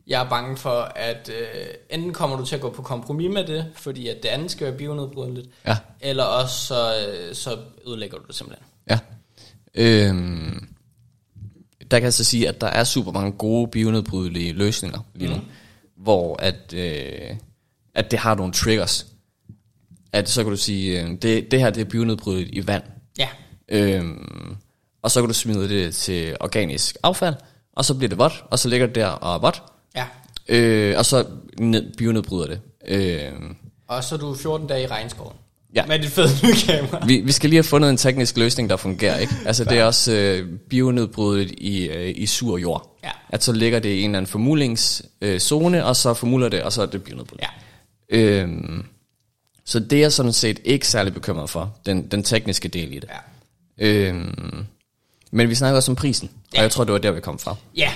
Jeg er bange for, at øh, enten kommer du til at gå på kompromis med det, fordi at det andet skal være bionedbrydeligt, Ja. eller også så, øh, så ødelægger du det simpelthen. Ja. Øhm, der kan jeg så sige, at der er super mange gode bionedbrydelige løsninger lige nu, mm. Hvor at, øh, at det har nogle triggers. At så kan du sige, øh, det, det her det er bionedbrydeligt i vand. Ja, Øhm, og så kan du smide det til organisk affald, og så bliver det vådt, og så ligger det der og er vådt, ja. øh, og så ned, bionedbryder det. Øh, Og så er du 14 dage i regnskoven. Ja. Med dit fede nye kamera. vi, vi skal lige have fundet en teknisk løsning, der fungerer, ikke? Altså det er også øh, bionedbrydet i, øh, i sur jord. Ja. At så ligger det i en eller anden formulingszone, øh, og så formuler det, og så er det bionedbrydet. Ja. Øhm, så det er jeg sådan set ikke særlig bekymret for, den, den tekniske del i det. Ja. Øhm, men vi snakker også om prisen, Ja. og jeg tror, det var der, vi kom fra. Ja.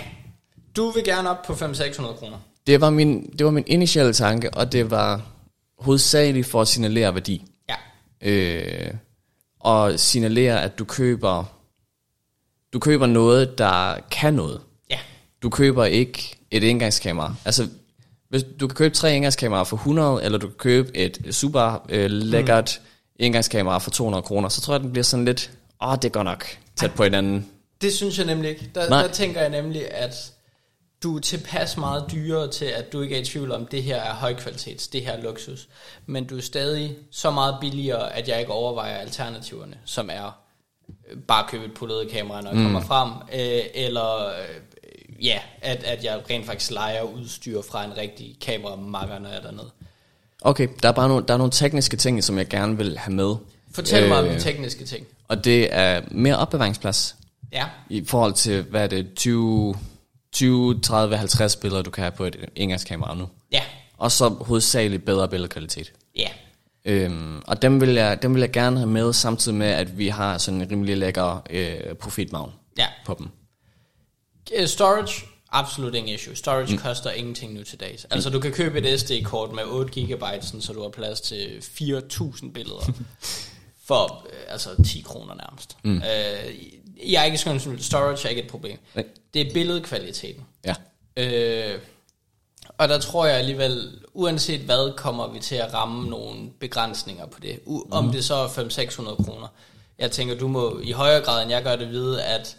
Du vil gerne op på 500-600 kroner. Det var, min, det var min initiale tanke, og det var hovedsageligt for at signalere værdi. Ja. Øh, og signalere, at du køber, du køber noget, der kan noget. Du køber ikke et engangskamera. Altså, hvis du kan købe tre engangskameraer for 100, eller du kan købe et super øh, lækkert mm. engangskamera for 200 kroner, så tror jeg, den bliver sådan lidt, åh, det går nok tæt på hinanden. Det synes jeg nemlig ikke. Der, Nej. der tænker jeg nemlig, at du er tilpas meget dyrere til, at du ikke er i tvivl om, det her er højkvalitets, det her er luksus. Men du er stadig så meget billigere, at jeg ikke overvejer alternativerne, som er øh, bare købe et pullet kamera, når jeg mm. kommer frem, øh, eller øh, ja, at, at jeg rent faktisk leger udstyr fra en rigtig kameramakker, når jeg er dernede. Okay, der er bare nogle, der er nogle tekniske ting, som jeg gerne vil have med. Fortæl øh, mig om Øh, de tekniske ting. Og det er mere opbevaringsplads. Ja, I forhold til, hvad er det, 20, 20 30, 50 billeder, du kan have på et engangskamera nu. ja, Og så hovedsageligt bedre billedkvalitet. ja. Øhm, og dem vil, jeg, dem vil jeg gerne have med, samtidig med, at vi har sådan en rimelig lækker øh, profitmagn Ja. på dem. Øh, Storage, absolut ingen issue. Storage mm. koster ingenting nu til dags. Altså du kan købe et SD-kort med 8 GB, sådan, så du har plads til 4.000 billeder for øh, altså 10 kroner nærmest. Mm. Øh, jeg er ikke sådan, at storage er ikke et problem. Nej. Det er billedkvaliteten. Ja. Øh, og der tror jeg alligevel, uanset hvad, kommer vi til at ramme nogle begrænsninger på det. U- Mhm. om det så er 500-600 kroner. Jeg tænker, du må i højere grad, end jeg gør det, vide, at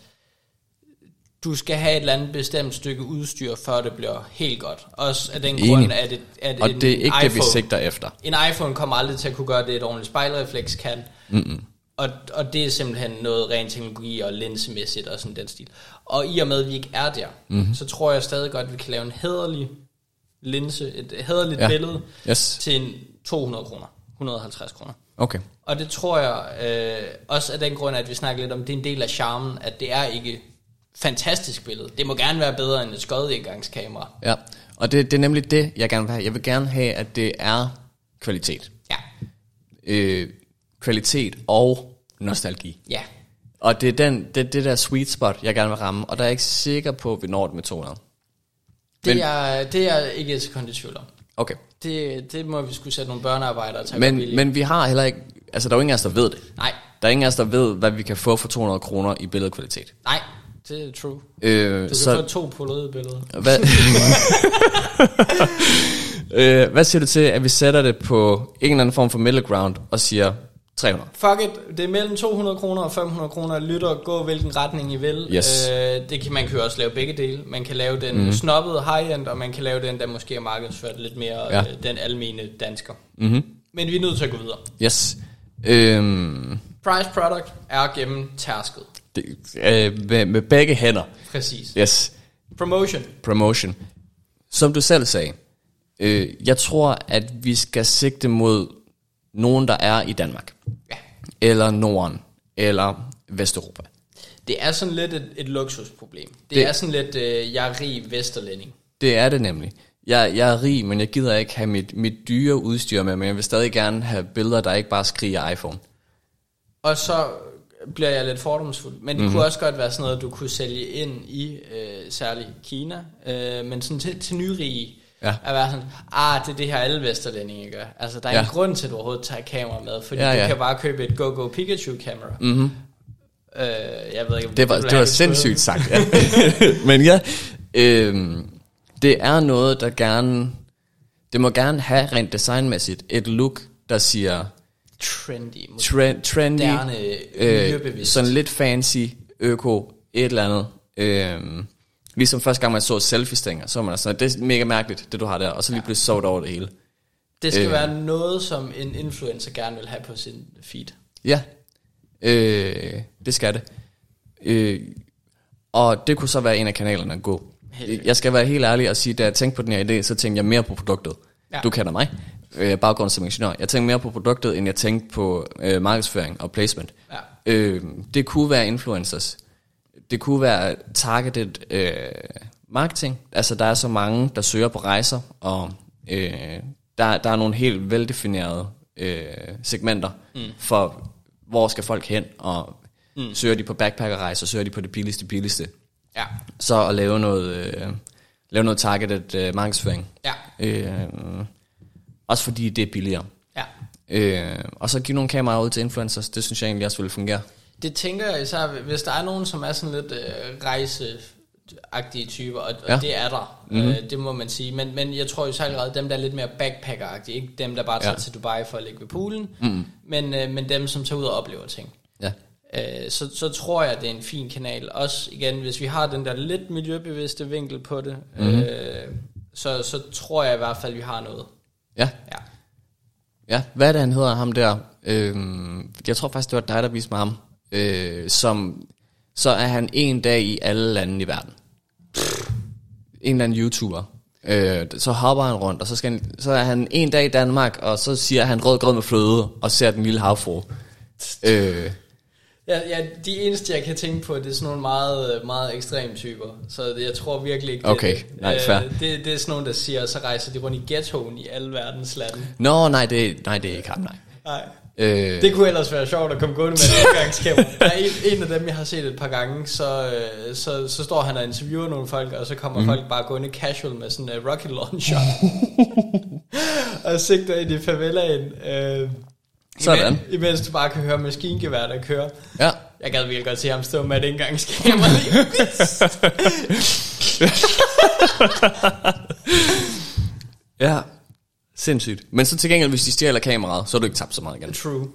du skal have et eller andet bestemt stykke udstyr, før det bliver helt godt. Også af den Enig. grund, at, et, at Og en det er ikke iPhone, det, vi sigter efter. En iPhone kommer aldrig til at kunne gøre det, et ordentligt spejlrefleks kan. Mm-mm. Og, og det er simpelthen noget ren teknologi og linsemæssigt og sådan den stil. Og i og med, at vi ikke er der, mm-hmm. så tror jeg stadig godt, at vi kan lave en hederlig linse, et hederligt Ja. billede Yes. til en 200 kroner, 150 kroner. Okay. Og det tror jeg øh, også af den grund, at vi snakker lidt om, det er en del af charmen, at det er ikke fantastisk billede. Det må gerne være bedre end et skodindgangskamera. Ja. Og det, det er nemlig det, jeg gerne vil have. Jeg vil gerne have, at det er kvalitet. Ja, Øh, kvalitet og nostalgi. ja. Og det er den, det, det der sweet spot, jeg gerne vil ramme. Og der er jeg ikke sikker på, at vi når det med 200. Det, Men- er, det er jeg ikke et sekund i tvivl om. Okay. Det, det må vi skulle sætte nogle børnearbejdere til at Men, billigt. men vi har heller ikke... Altså, der er jo ingen af os, der ved det. Nej, Der er ingen af os, der ved, hvad vi kan få for 200 kroner i billedkvalitet. nej, det er true. Øh, Du kan så, to polede billeder. Hvad, øh, hvad siger du til, at vi sætter det på en eller anden form for middle ground og siger 300? Fuck it, det er mellem 200 kroner og 500 kroner. Lytter, gå hvilken retning I vil. Yes. Øh, det kan, man kan jo også lave begge dele. Man kan lave den mm. snobbede high-end, og man kan lave den, der måske er markedsført lidt mere ja. øh, den almene dansker. Mm-hmm. Men vi er nødt til at gå videre. Yes. Øhm, Price product er gennem tærsket. Det, øh, med, med begge hænder. Præcis. Yes. Promotion. Promotion. Som du selv sagde, øh, jeg tror, at vi skal sigte mod nogen, der er i Danmark. Ja. Eller Norden. Eller Vesteuropa. Det er sådan lidt et, et luksusproblem. Det, Det- er sådan lidt, øh, jeg er rig vesterlænding. Det er det nemlig. Jeg, jeg er rig, men jeg gider ikke have mit, mit dyre udstyr med, men jeg vil stadig gerne have billeder, der ikke bare skriger iPhone. Og så bliver jeg lidt fordomsfuld. Men det Mhm. mm-hmm. kunne også godt være sådan noget, du kunne sælge ind i, øh, særligt Kina. Øh, men sådan til, til nyrige. Ja. At være sådan, ah, det er det her alle vesterlændinge gør. Altså, der er Ja. en grund til, at du overhovedet tager kamera med. Fordi Ja, ja, du kan bare købe et Go-Go Pikachu-kamera. Mm-hmm. Øh, jeg ved ikke, om Det var, det var sindssygt sagt, ja. men ja, øhm, det er noget, der gerne... Det må gerne have rent designmæssigt et look, der siger Trendy. trend, trendy, Moderne, øh, sådan lidt fancy, øko, et eller andet. Øh, ligesom første gang, man så selfie-stænger, så var man sådan, det er mega mærkeligt, det du har der, og så lige pludselig så det over det hele. Det skal Øh. være noget, som en influencer gerne vil have på sin feed. Ja, øh, det skal det. Øh, og det kunne så være en af kanalerne at gå. Helt Jeg skal være helt ærlig og sige, da jeg tænkte på den her idé, så tænkte jeg mere på produktet. Ja. Ja. Du kender mig, øh, baggrund som ingeniør. Jeg tænkte mere på produktet, end jeg tænkte på øh, markedsføring og placement. Ja. Øh, det kunne være influencers. Det kunne være targeted øh, marketing. Altså, der er så mange, der søger på rejser, og øh, der, der er nogle helt veldefinerede øh, segmenter mm. for, hvor skal folk hen, og mm. søger de på backpackerrejser, søger de på det billigste billigste. Ja. Så at lave noget, øh, lave noget targeted øh, markedsføring. Ja. Øh, også fordi det er billigere. Ja. Øh, og så give nogle kameraer ud til influencers, det synes jeg egentlig også ville fungere. Det tænker jeg især, hvis der er nogen, som er sådan lidt øh, rejseagtige typer, og. Ja. og det er der, mm-hmm. øh, det må man sige. Men, men jeg tror jo så allerede, dem der er lidt mere backpacker-agtige, ikke dem der bare tager ja. Til Dubai for at ligge ved poolen, mm. men, øh, men dem som tager ud og oplever ting. Ja. Øh, så, så tror jeg, det er en fin kanal. Også igen, hvis vi har den der lidt miljøbevidste vinkel på det, mm-hmm. øh, så, så tror jeg i hvert fald, vi har noget. Ja, Ja. Hvad er det, han hedder, ham der? Øhm, jeg tror faktisk, det var dig, der viste mig ham. Øh, som, så er han en dag i alle lande i verden. En eller anden YouTuber. Øh, så hopper han rundt, og så, skal han, så er han en dag i Danmark, og så siger han rød grød med fløde, og ser den lille havfru. Øh, Ja, ja, de eneste, jeg kan tænke på, det er sådan nogle meget, meget ekstreme typer. Så det, jeg tror virkelig ikke, det Okay, er det. nej, fair. det, det er sådan nogle, der siger, så rejser de rundt i ghettoen i alle verdens lande. Nå, nej, det, nej, det er ikke ham, nej. Nej. Øh, Det kunne ellers være sjovt at komme gående med en indgangskamera. Der er en, en af dem, jeg har set et par gange, så, øh, så, så står han og interviewer nogle folk, og så kommer mm. folk bare gående casual med sådan en uh, rocket launcher. og sigter ind i favelaen. Øh, Sådan. Imens, imens du bare kan høre maskingevær, der kører. ja. Jeg gad virkelig godt se ham stå med et indgangskamera lige. Ja, sindssygt. Men så til gengæld, hvis de stjæler kameraet, så er du ikke tabt så meget igen. True.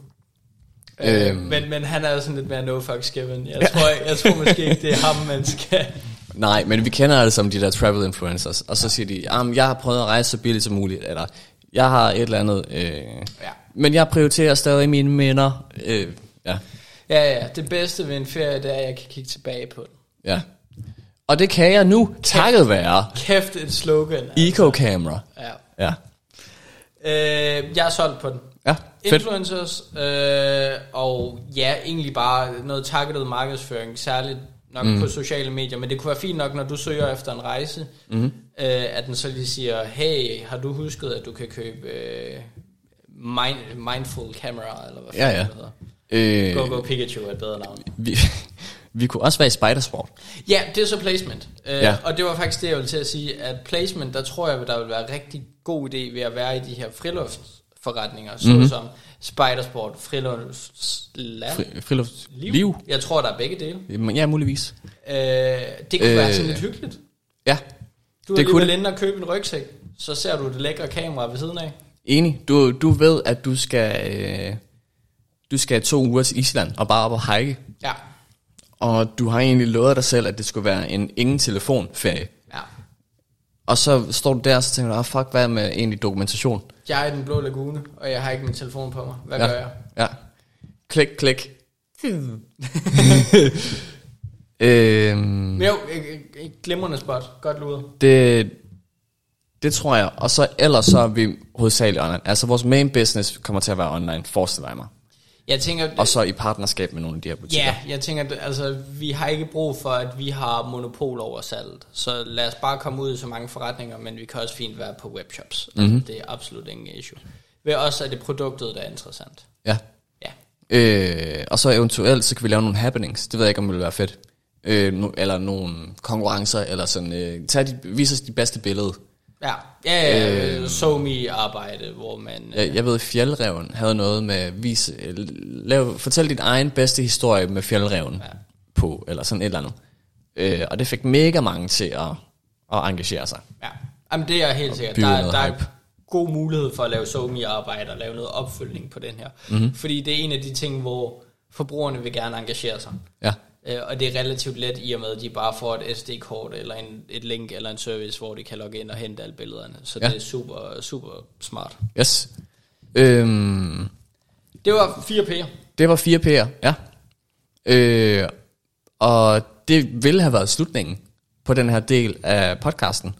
Øhm. Øh, men, men han er jo sådan lidt mere no fucks given. Jeg tror, jeg, jeg tror måske ikke, det er ham, man skal... Nej, men vi kender alle sammen de der travel influencers, og så siger de, jamen, jeg har prøvet at rejse så billigt som muligt, eller jeg har et eller andet, øh, Ja. men jeg prioriterer stadig mine minder. Øh, ja, Ja, ja, det bedste ved en ferie, det er, at jeg kan kigge tilbage på den. ja. Og det kan jeg nu, takket være Kæft, et slogan. Eco-camera. Ja. Ja, Øh, jeg er solgt på den. ja fedt. Influencers, øh, og ja, egentlig bare noget targeted markedsføring, særligt nok mm. på sociale medier, men det kunne være fint nok, når du søger efter en rejse, mm. øh, at den så lige siger, hey, har du husket, at du kan købe øh, mind, mindful camera, eller hvad Ja, ja. det hedder. Øh, Go Go Pikachu er et bedre navn. vi, vi kunne også være i Spidersport. Ja, det er så placement. Øh, Ja. Og det var faktisk det, jeg ville til at sige, at placement, der tror jeg, der vil være rigtig god idé ved at være i de her friluftsforretninger, Mhm. såsom Spidersport, friluftsland, Fri, friluft. Liv. Jeg tror, der er begge dele. Ja, muligvis. Øh, det kunne øh, være sådan lidt hyggeligt. Ja, Du er det alligevel inde og købe en rygsæk, så ser du det lækre kamera ved siden af. enig. Du, du ved, at du skal, øh, du skal to uger til Island og bare op og hike. Ja, Og du har egentlig lovet dig selv, at det skulle være en ingen telefonferie. ja. Og så står du der, og så tænker du, ah, fuck, hvad med egentlig dokumentation? Jeg er i den blå lagune, og jeg har ikke min telefon på mig. Hvad ja. gør jeg? Ja. Klik, klik. øhm, Men jo, glimrende spot. Godt luret. det, det tror jeg. Og så ellers så er vi hovedsageligt online. Altså vores main business kommer til at være online, forestiller jeg mig. Jeg tænker, Og så i partnerskab med nogle af de her butikker. Ja, jeg tænker, at altså, vi har ikke brug for, at vi har monopol over salget. Så lad os bare komme ud i så mange forretninger, men vi kan også fint være på webshops. Mm-hmm. Det er absolut ingen issue. Ved også, at det produktet, der er interessant. ja. Ja. Øh, og så eventuelt, så kan vi lave nogle happenings. Det ved jeg ikke, om det vil være fedt. Øh, no, eller nogle konkurrencer, eller sådan. Øh, tag de, vis os de bedste billede. Ja, ja, ja øh, arbejde, hvor man... Jeg, jeg ved, Fjeldreven havde noget med, vis, øh, lav, fortæl din egen bedste historie med Fjeldreven ja. på, eller sådan et eller andet. Øh, og det fik mega mange til at, at engagere sig. Ja, Jamen, det er helt sikkert. Der, der er hype. god mulighed for at lave SoMe-arbejde og lave noget opfølgning på den her. Mhm. Mm-hmm. Fordi det er en af de ting, hvor forbrugerne vil gerne engagere sig. Ja, Øh, og det er relativt let i og med, at de bare får et SD-kort eller en, et link eller en service, hvor de kan logge ind og hente alle billederne. Så Ja. det er super, super smart. yes. Øhm, Det var 4 P'er. det var 4 P'er, ja. Øh, og det ville have været slutningen på den her del af podcasten,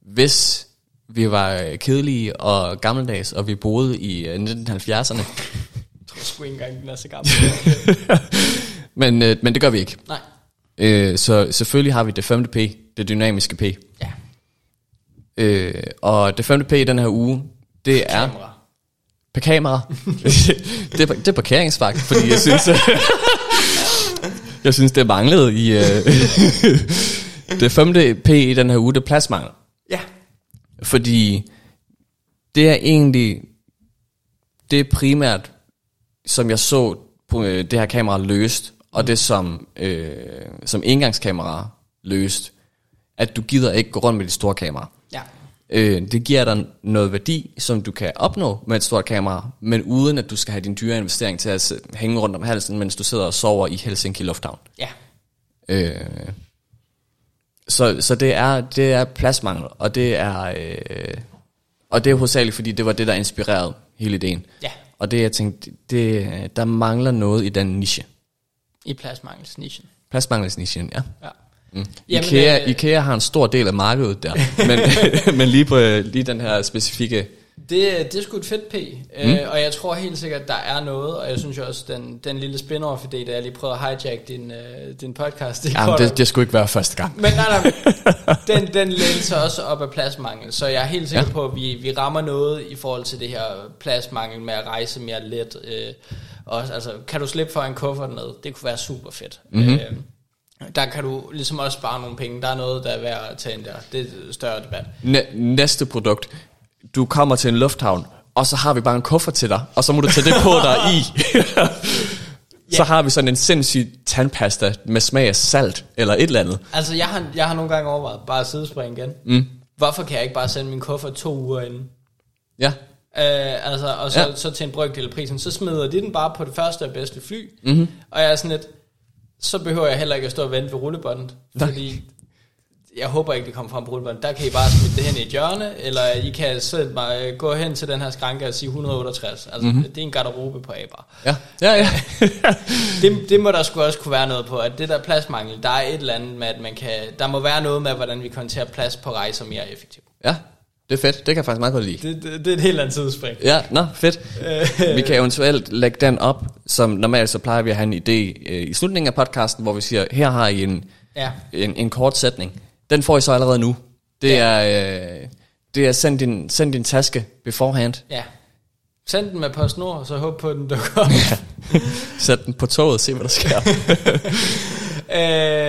hvis vi var kedelige og gammeldags, og vi boede i øh, 1970'erne. Jeg tror sgu ikke engang, den er så gammel. Men, øh, men det gør vi ikke. Nej. Øh, så selvfølgelig har vi det femte P, det dynamiske P. Ja. Øh, og det femte P i den her uge, det er Kamera. på kamera. det, er, det er parkeringsvagt, fordi jeg synes, jeg synes det manglede i øh, det femte P i den her uge, det er pladsmangel. Ja. Fordi det er egentlig, det er primært, som jeg så på øh, det her kamera løst, og det som, øh, som engangskamera løst, at du gider ikke gå rundt med dit store kamera. Ja. Øh, det giver dig noget værdi, som du kan opnå med et stort kamera, men uden at du skal have din dyre investering til at hænge rundt om halsen, mens du sidder og sover i Helsinki Lufthavn. Ja. Øh, så, så det er det er pladsmangel, og det er øh, og det er hovedsageligt, fordi det var det der inspirerede hele ideen. Ja. Og det jeg tænkte, det, der mangler noget i den niche. I pladsmangelsnichen. Pladsmangelsnichen, ja. Ja. Mm. Jamen, IKEA, øh, IKEA har en stor del af markedet der, men, men lige på lige den her specifikke Det, det er sgu et fedt P, mm. øh, og jeg tror helt sikkert, der er noget, og jeg synes jo også, den, den lille spin-off idé, der jeg lige prøvede at hijack din, øh, din podcast. Det, Jamen, det, det skulle ikke være første gang. Men nej, nej, den, den lænser også op af pladsmangel, så jeg er helt sikker ja. på, at vi, vi rammer noget i forhold til det her pladsmangel med at rejse mere let. Øh, også, altså, kan du slippe for en kuffert med? Det kunne være super fedt. Mhm. Mm-hmm. Øh, der kan du ligesom også spare nogle penge. Der er noget, der er værd at tage ind der. Det er større debat. Næ- næste produkt. Du kommer til en lufthavn, og så har vi bare en kuffert til dig, og så må du tage det på dig i. Så har vi sådan en sindssyg tandpasta med smag af salt, eller et eller andet. Altså, jeg har, jeg har nogle gange overvejet bare at sidespringe igen. Mm. Hvorfor kan jeg ikke bare sende min kuffert to uger inden? Ja, Øh, altså, og så, Ja. så til en brøkdel af prisen, så smider de den bare på det første og bedste fly. Mhm. Mm-hmm. Og jeg er sådan lidt, så behøver jeg heller ikke at stå og vente ved rullebåndet, Nej. fordi jeg håber ikke, det kommer frem på rullebåndet. Der kan I bare smide det hen i et hjørne, eller I kan sætte mig, øh, gå hen til den her skranke og sige 168. Altså, Mhm. mm-hmm. det er en garderobe på aber. ja, ja, ja. Det, det må der sgu også kunne være noget på, at det der pladsmangel, der er et eller andet med, at man kan, der må være noget med, hvordan vi konterer plads på rejser mere effektivt. ja, det er fedt. Det kan jeg faktisk meget godt lide. Det, det, det er et helt andet tidsspring. Ja, nå, fedt. Vi kan eventuelt lægge den op, som normalt så plejer vi at have en idé øh, i slutningen af podcasten, hvor vi siger, her har I en, Ja. en, en kort sætning. Den får I så allerede nu. Det Ja. er, øh, det er send din, send din taske beforehand. Ja. Send den med PostNord, og så håb på, at den dukker op. Sæt den på toget, se hvad der sker.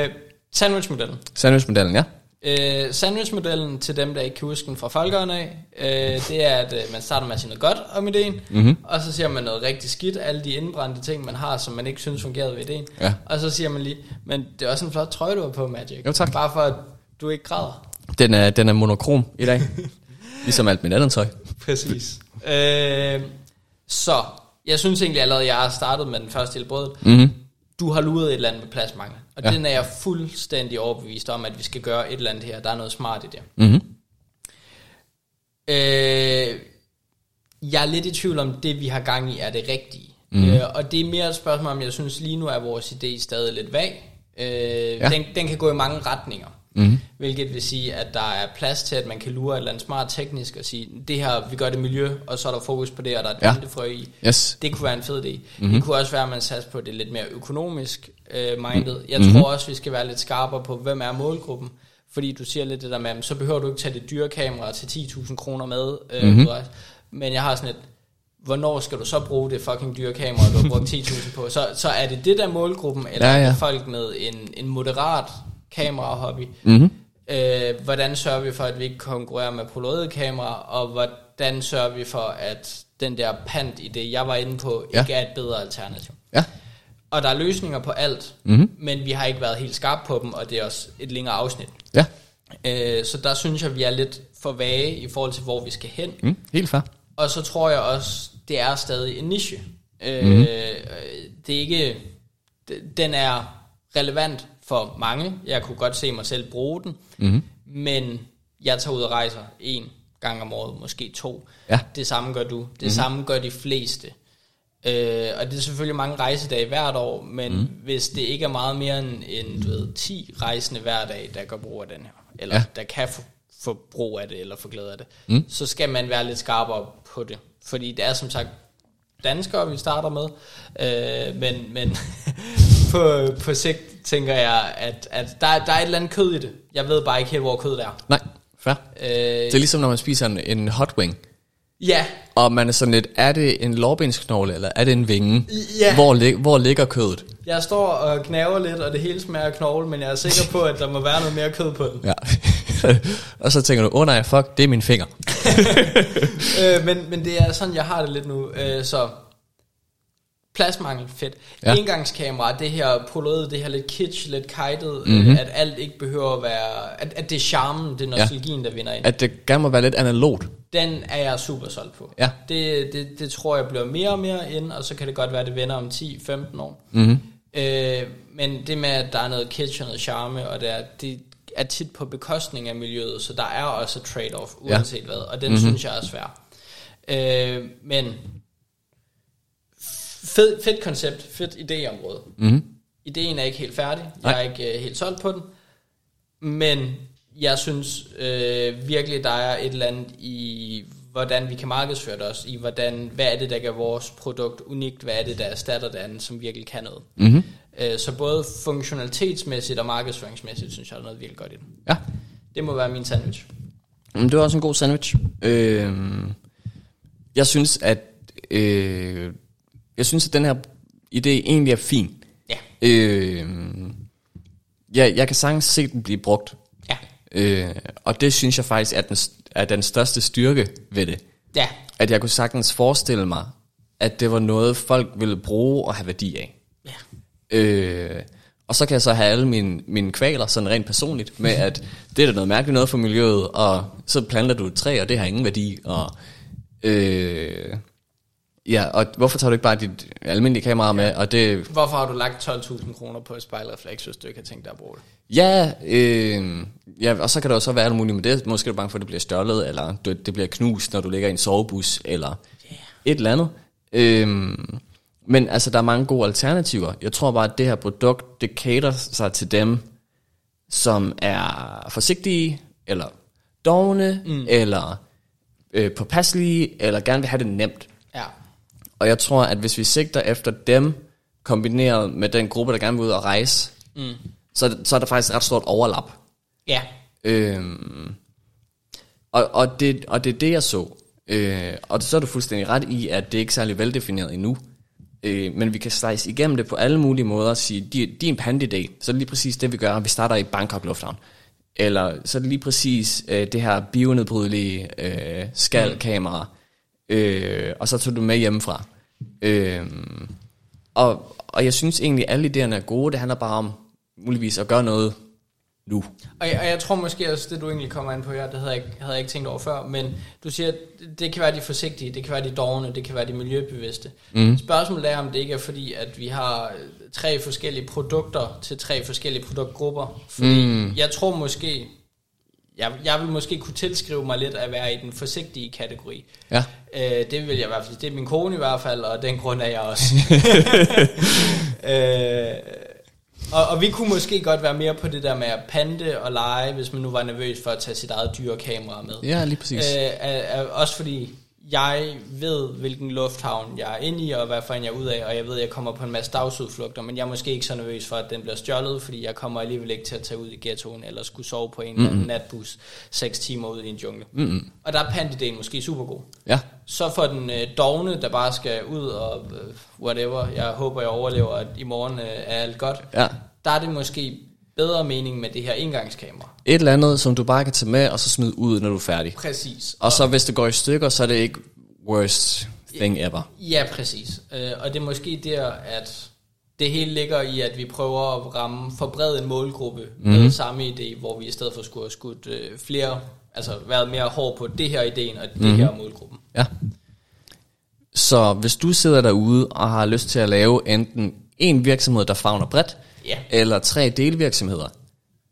øh, sandwichmodellen. Sandwichmodellen, ja. Øh, sandwichmodellen, til dem, der ikke kan huske den fra folkeånden af, øh, det er, at øh, man starter med at sige noget godt om ideen, Mhm. og så siger man noget rigtig skidt, alle de indbrændte ting, man har, som man ikke synes fungerede ved ideen. Ja. Og så siger man lige, men det er også en flot trøje, du har på, Magic. Jo, tak. Bare for, at du ikke græder. Den er, den er monokrom i dag. ligesom alt mit andet tøj. Præcis. øh, så, jeg synes egentlig allerede, jeg har startet med den første del brødet. Mm-hmm. Du har luret et eller andet med pladsmangel. Og Ja. den er jeg fuldstændig overbevist om, at vi skal gøre et eller andet her. Der er noget smart i det. Mm-hmm. Øh, jeg er lidt i tvivl om, det vi har gang i er det rigtige. Mm. Øh, og det er mere et spørgsmål om, jeg synes lige nu er vores idé stadig lidt vag. Øh, ja. den, den kan gå i mange retninger. Mm-hmm. Hvilket vil sige, at der er plads til, at man kan lure et eller andet smart teknisk og sige, det her, vi gør det miljø, og så er der fokus på det, og der er et Ja. frø i. Yes. Det kunne være en fed idé. Mhm. Mm-hmm. Det kunne også være, at man satser på det lidt mere økonomisk øh, minded. Jeg Mhm. mm-hmm. tror også, vi skal være lidt skarpere på, hvem er målgruppen. Fordi du siger lidt det der med, så behøver du ikke tage det dyre kamera til 10.000 kroner med. Øh, Mhm. mm-hmm. Men jeg har sådan et, hvornår skal du så bruge det fucking dyre kamera, du har brugt 10.000 på? Så, så er det det der målgruppen, eller Ja, ja, er folk med en, en moderat kamerahobby? Mm-hmm. Øh, hvordan sørger vi for, at vi ikke konkurrerer med polaroid kamera, og hvordan sørger vi for, at den der pant i det, jeg var inde på, Ja. ikke er et bedre alternativ. Ja. Og der er løsninger på alt, Mhm. men vi har ikke været helt skarpe på dem, og det er også et længere afsnit. Ja. Øh, så der synes jeg, vi er lidt for vage i forhold til, hvor vi skal hen. Mm, helt fair. Og så tror jeg også, det er stadig en niche. Øh, mm. Det er ikke... Den er relevant for mange. Jeg kunne godt se mig selv bruge den. Mm. Men jeg tager ud og rejser en gang om året, måske to. Ja. Det samme gør du. Det mm. samme gør de fleste. Øh, og det er selvfølgelig mange rejsedage hvert år, men mm. hvis det ikke er meget mere end, end du ved, 10 rejsende hver dag, der gør brug af den her, eller ja. der kan få, få brug af det, eller få glæde af det, mm. så skal man være lidt skarpere på det. Fordi det er som sagt danskere, vi starter med, øh, men, men på, på sigt tænker jeg, at, at der, der er et eller andet kød i det. Jeg ved bare ikke helt, hvor kødet er. Nej, fair. Øh, det er ligesom, når man spiser en, en hot wing. Ja. Og man er sådan lidt, er det en lårbensknogle, eller er det en vinge? Ja. Hvor, lig, hvor ligger kødet? Jeg står og knaver lidt, og det hele smager af knogle, men jeg er sikker på, at der må være noget mere kød på den. Ja. og så tænker du, åh oh, nej, fuck, det er min finger. øh, men, men det er sådan, jeg har det lidt nu. Øh, så pladsmangel, fedt. Ja. Engangskamera, det her polaroid, det her lidt kitsch, lidt kited, mm-hmm. at alt ikke behøver at være, at, at det er charmen, det er nostalgien, ja. der vinder ind. At det gerne må være lidt analogt. Den er jeg super solgt på. Ja. Det, det, det tror jeg bliver mere og mere ind, og så kan det godt være, det vender om 10-15 år. Mm-hmm. Øh, men det med, at der er noget kitsch og noget charme, og det er, det er tit på bekostning af miljøet, så der er også trade-off, uanset ja. hvad, og den mm-hmm. synes jeg er svær. Øh, men Fed, fedt koncept, fedt idéområde. Mm-hmm. Ideen er ikke helt færdig, jeg Nej. er ikke uh, helt solgt på den, men jeg synes øh, virkelig, der er et eller andet i, hvordan vi kan markedsføre det også, i hvordan, hvad er det, der gør vores produkt unikt, hvad er det, der erstatter det andet, som virkelig kan noget. Mm-hmm. Øh, så både funktionalitetsmæssigt og markedsføringsmæssigt, synes jeg, der er noget virkelig godt i den. Ja. Det må være min sandwich. Mm, det var også en god sandwich. Øh, jeg synes, at øh, jeg synes, at den her idé egentlig er fin. Ja. Øh, ja, jeg kan sagtens se den blive brugt. Ja. Øh, og det synes jeg faktisk er den, er den største styrke ved det. Ja. At jeg kunne sagtens forestille mig, at det var noget, folk ville bruge og have værdi af. Ja. Øh, og så kan jeg så have alle mine, mine kvaler, sådan rent personligt, med at det er da noget mærkeligt noget for miljøet, og så planter du et træ, og det har ingen værdi, og øh, Ja, og hvorfor tager du ikke bare dit almindelige kamera ja. med? Og det... Hvorfor har du lagt 12.000 kroner på et spejlrefleks, hvis du ikke har tænkt dig at bruge det? Ja, øh, ja, og så kan der jo så være alt muligt med det. Måske er du bange for, at det bliver stjålet, eller det bliver knust, når du ligger i en sovebus, eller yeah. et eller andet. Øh, men altså, der er mange gode alternativer. Jeg tror bare, at det her produkt, det cater sig til dem, som er forsigtige, eller dogne, mm. eller øh, påpasselige, eller gerne vil have det nemt. Og jeg tror, at hvis vi sigter efter dem, kombineret med den gruppe, der gerne vil ud og rejse, mm. så, så er der faktisk et ret stort overlap. Ja. Øhm, og, og, det, og det er det, jeg så. Øh, og så er du fuldstændig ret i, at det ikke er særlig veldefineret endnu. Øh, men vi kan slice igennem det på alle mulige måder og sige, din pandidé, så er det lige præcis det, vi gør. Vi starter i Bangkok Lufthavn. Eller så er det lige præcis øh, det her bionedbrydelige øh, skalkamera, mm. øh, og så tog du med hjemmefra. Øh, og, og jeg synes egentlig, at alle idéerne er gode. Det handler bare om muligvis at gøre noget nu. Og jeg, og jeg tror måske også, det du egentlig kommer ind på her, det havde jeg, havde jeg ikke tænkt over før, men du siger, at det kan være de forsigtige, det kan være de dårne, det kan være de miljøbevidste. Mm. Spørgsmålet er, om det ikke er fordi, at vi har tre forskellige produkter til tre forskellige produktgrupper. Fordi mm. jeg tror måske, jeg, jeg vil måske kunne tilskrive mig lidt at være i den forsigtige kategori. Ja. Øh, det vil jeg i hvert fald. Det er min kone i hvert fald, og den grund er jeg også. øh, og, og vi kunne måske godt være mere på det der med at pante og lege, hvis man nu var nervøs for at tage sit eget dyre kamera med. Ja, lige præcis. Øh, er, er, også fordi jeg ved, hvilken lufthavn jeg er inde i, og hvad for en jeg er ud af, og jeg ved, at jeg kommer på en masse dagsudflugter, men jeg er måske ikke så nervøs for, at den bliver stjålet, fordi jeg kommer alligevel ikke til at tage ud i ghettoen, eller skulle sove på en mm-hmm. natbus 6 timer ud i en jungle. Mm-hmm. Og der er pandideen måske super god. Ja. Så for den øh, dogne, der bare skal ud og øh, whatever, jeg håber, jeg overlever, at i morgen øh, er alt godt, ja. der er det måske bedre mening med det her engangskamera. Et eller andet, som du bare kan tage med, og så smide ud, når du er færdig. Præcis. Og, og så hvis det går i stykker, så er det ikke worst thing ever. Ja, præcis. Øh, og det er måske der, at det hele ligger i, at vi prøver at ramme, forbrede en målgruppe mm. med samme idé, hvor vi i stedet for skulle have skudt øh, flere, altså været mere hård på det her ideen og det mm. her målgruppen. Ja. Så hvis du sidder derude og har lyst til at lave enten en virksomhed, der fagner bredt, Ja. eller tre delvirksomheder,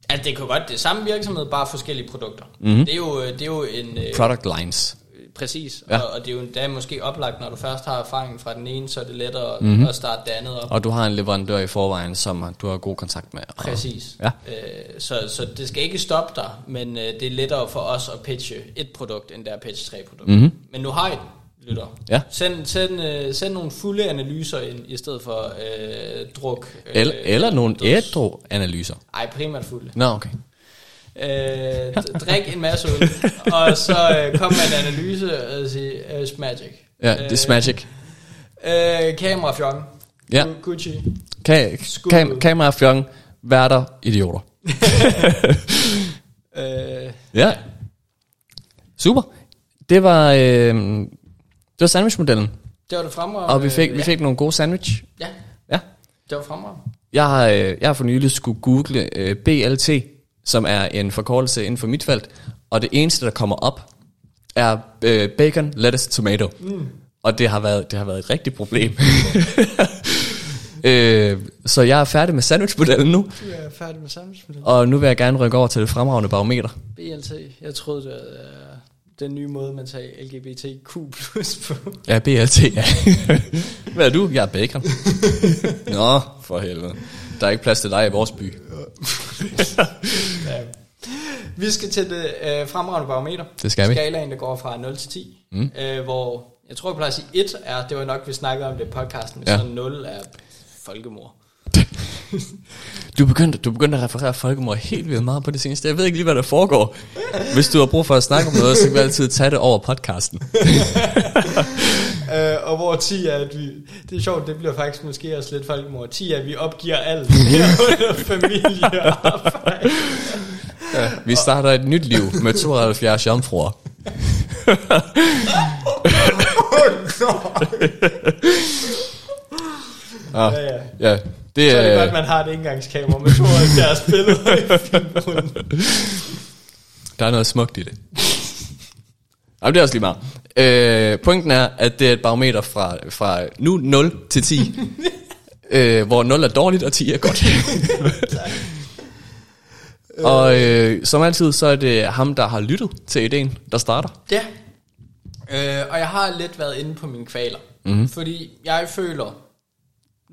Altså det kan godt det samme virksomhed, bare forskellige produkter. Mm. Det, er jo, det er jo en... Øh, product lines. præcis, Ja. og, og det er jo endda måske oplagt, når du først har erfaringen fra den ene, så er det lettere mm. at starte det andet op. Og du har en leverandør i forvejen, som du har god kontakt med. Præcis. Ja. Øh, så, så det skal ikke stoppe dig, men øh, det er lettere for os at pitche et produkt, end det er at pitche tre produkter. Mhm. Men nu har I den, lytter. Ja. Send, send, øh, send nogle fulde analyser ind, i stedet for øh, druk. Øh, Eller, eller nogle døds- ædru analyser. Ej, primært fulde. Nå, okay. Øh, drik en masse øl, og så øh, kom med en analyse og sige, øh, Smagic. Ja, det er Smagic. Øh, kamerafjong. Ja. Gu- Gucci. Ka- kam- kamera, fjong, værter, idioter. Øh, Ja. Super. Det var, øh, var sandwichmodellen. det var det fremragende. Og vi fik, vi ja. fik nogle gode sandwich. Ja, Ja. det var fremragende. Jeg har, øh, jeg har for nylig skulle google øh, BLT, som er en forkortelse inden for mit felt, og det eneste, der kommer op, er øh, bacon, lettuce, tomato. Mm. Og det har været, det har været et rigtigt problem. øh, så jeg er færdig med sandwichmodellen nu, Du er færdig med sandwichmodellen. og nu vil jeg gerne rykke over til det fremragende barometer. BLT. Jeg troede, det var øh, den nye måde, man tager LGBTQ plus på. Ja, BLT, ja. Hvad er du? Jeg er bacon. Nå, for helvede. Der er ikke plads til dig i vores by. Ja. Vi skal til det øh, fremragende barometer. Det skal vi. Skalaen, der går fra 0 til 10. Mm. Øh, hvor jeg tror, jeg plejer at sige 1 er, det var nok, vi snakkede om det i podcasten, ja. så 0 er folkemord. Du begyndte, du begyndte at referere folkemord helt vildt meget på det seneste. Jeg ved ikke lige, hvad der foregår. Hvis du har brug for at snakke om noget, så kan vi altid tage det over podcasten. Øh, og hvor 10 er, at vi... Det er sjovt, det bliver faktisk måske også lidt folkemord. 10 er, at vi opgiver alt herunder familie og arbejde. Ja, vi starter et nyt liv med 72 jomfruer. Ah, Ja, ja. ja, det Så er det godt, man har et indgangskamera med 72 billeder i filmrullen. Der er noget smukt i det. Jamen, det er også lige meget. Øh, pointen er, at det er et barometer fra, fra nu 0 til 10. øh, hvor 0 er dårligt, og 10 er godt. og øh, som altid, så er det ham, der har lyttet til ideen, der starter. Ja. Øh, og jeg har lidt været inde på mine kvaler. Mm-hmm. Fordi jeg føler,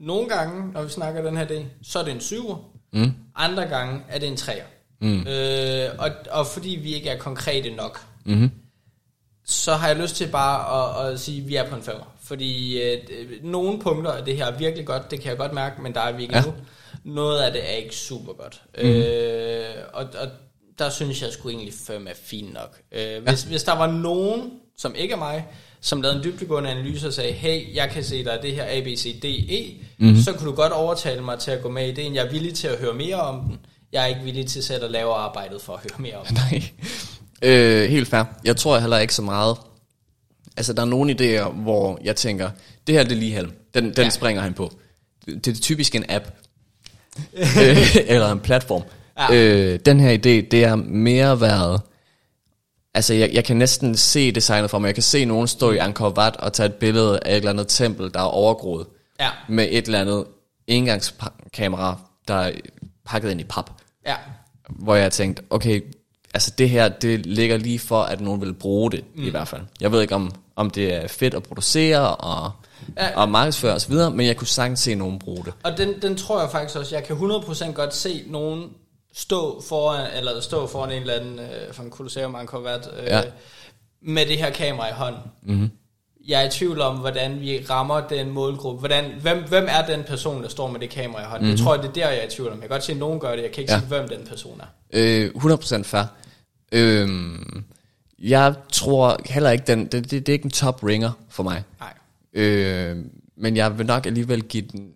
nogle gange, når vi snakker den her idé, så er det en syver. Mm. Andre gange er det en træer. Mm. Øh, og, og fordi vi ikke er konkrete nok, Mm-hmm. så har jeg lyst til bare at, at sige, at vi er på en femmer. Fordi øh, nogle punkter af det her er virkelig godt, det kan jeg godt mærke, men der er vi ikke ja. nu. Noget af det er ikke super godt. Mm. Øh, og, og der synes jeg sgu egentlig, fem er fint nok. Øh, hvis, ja. hvis der var nogen, som ikke er mig, som lavede en dybdegående analyse og sagde, hey, jeg kan se, er det her A, B, C, D, E, mm. så kunne du godt overtale mig til at gå med i ideen. Jeg er villig til at høre mere om den. Jeg er ikke villig til selv at lave arbejdet for at høre mere om den. Nej. Øh, helt fair. Jeg tror heller ikke så meget. Altså, der er nogle idéer, hvor jeg tænker, det her det er lige halm. Den, den ja. Springer han på. Det det er typisk en app. øh, eller en platform. Ja. Øh, den her idé, det er mere været... Altså, jeg, jeg kan næsten se designet for mig. Jeg kan se nogen stå i Angkor Wat og tage et billede af et eller andet tempel, der er overgroet. Ja. Med et eller andet engangskamera, der er pakket ind i pap Ja. hvor jeg tænkte, okay, altså det her, det ligger lige for, at nogen vil bruge det, mm. i hvert fald. Jeg ved ikke, om, om det er fedt at producere og, ja. Ja. og markedsføre osv., men jeg kunne sagtens se nogen bruge det. Og den, den tror jeg faktisk også, jeg kan 100% godt se nogen stå foran, eller stå foran en eller anden, øh, fra en kolosseum, man kunne være, øh, Ja. med det her kamera i hånden. Mm-hmm. Jeg er i tvivl om, hvordan vi rammer den målgruppe. Hvordan, hvem, hvem er den person, der står med det kamera i hånden? Mm-hmm. Det tror jeg, det er der, jeg er i tvivl om. Jeg kan godt se, at nogen gør det. Jeg kan ikke ja. sige, hvem den person er. Øh, 100% fair. Øh, jeg tror heller ikke, den, det, det, det er ikke en top ringer for mig. Nej. Øh, men jeg vil nok alligevel give den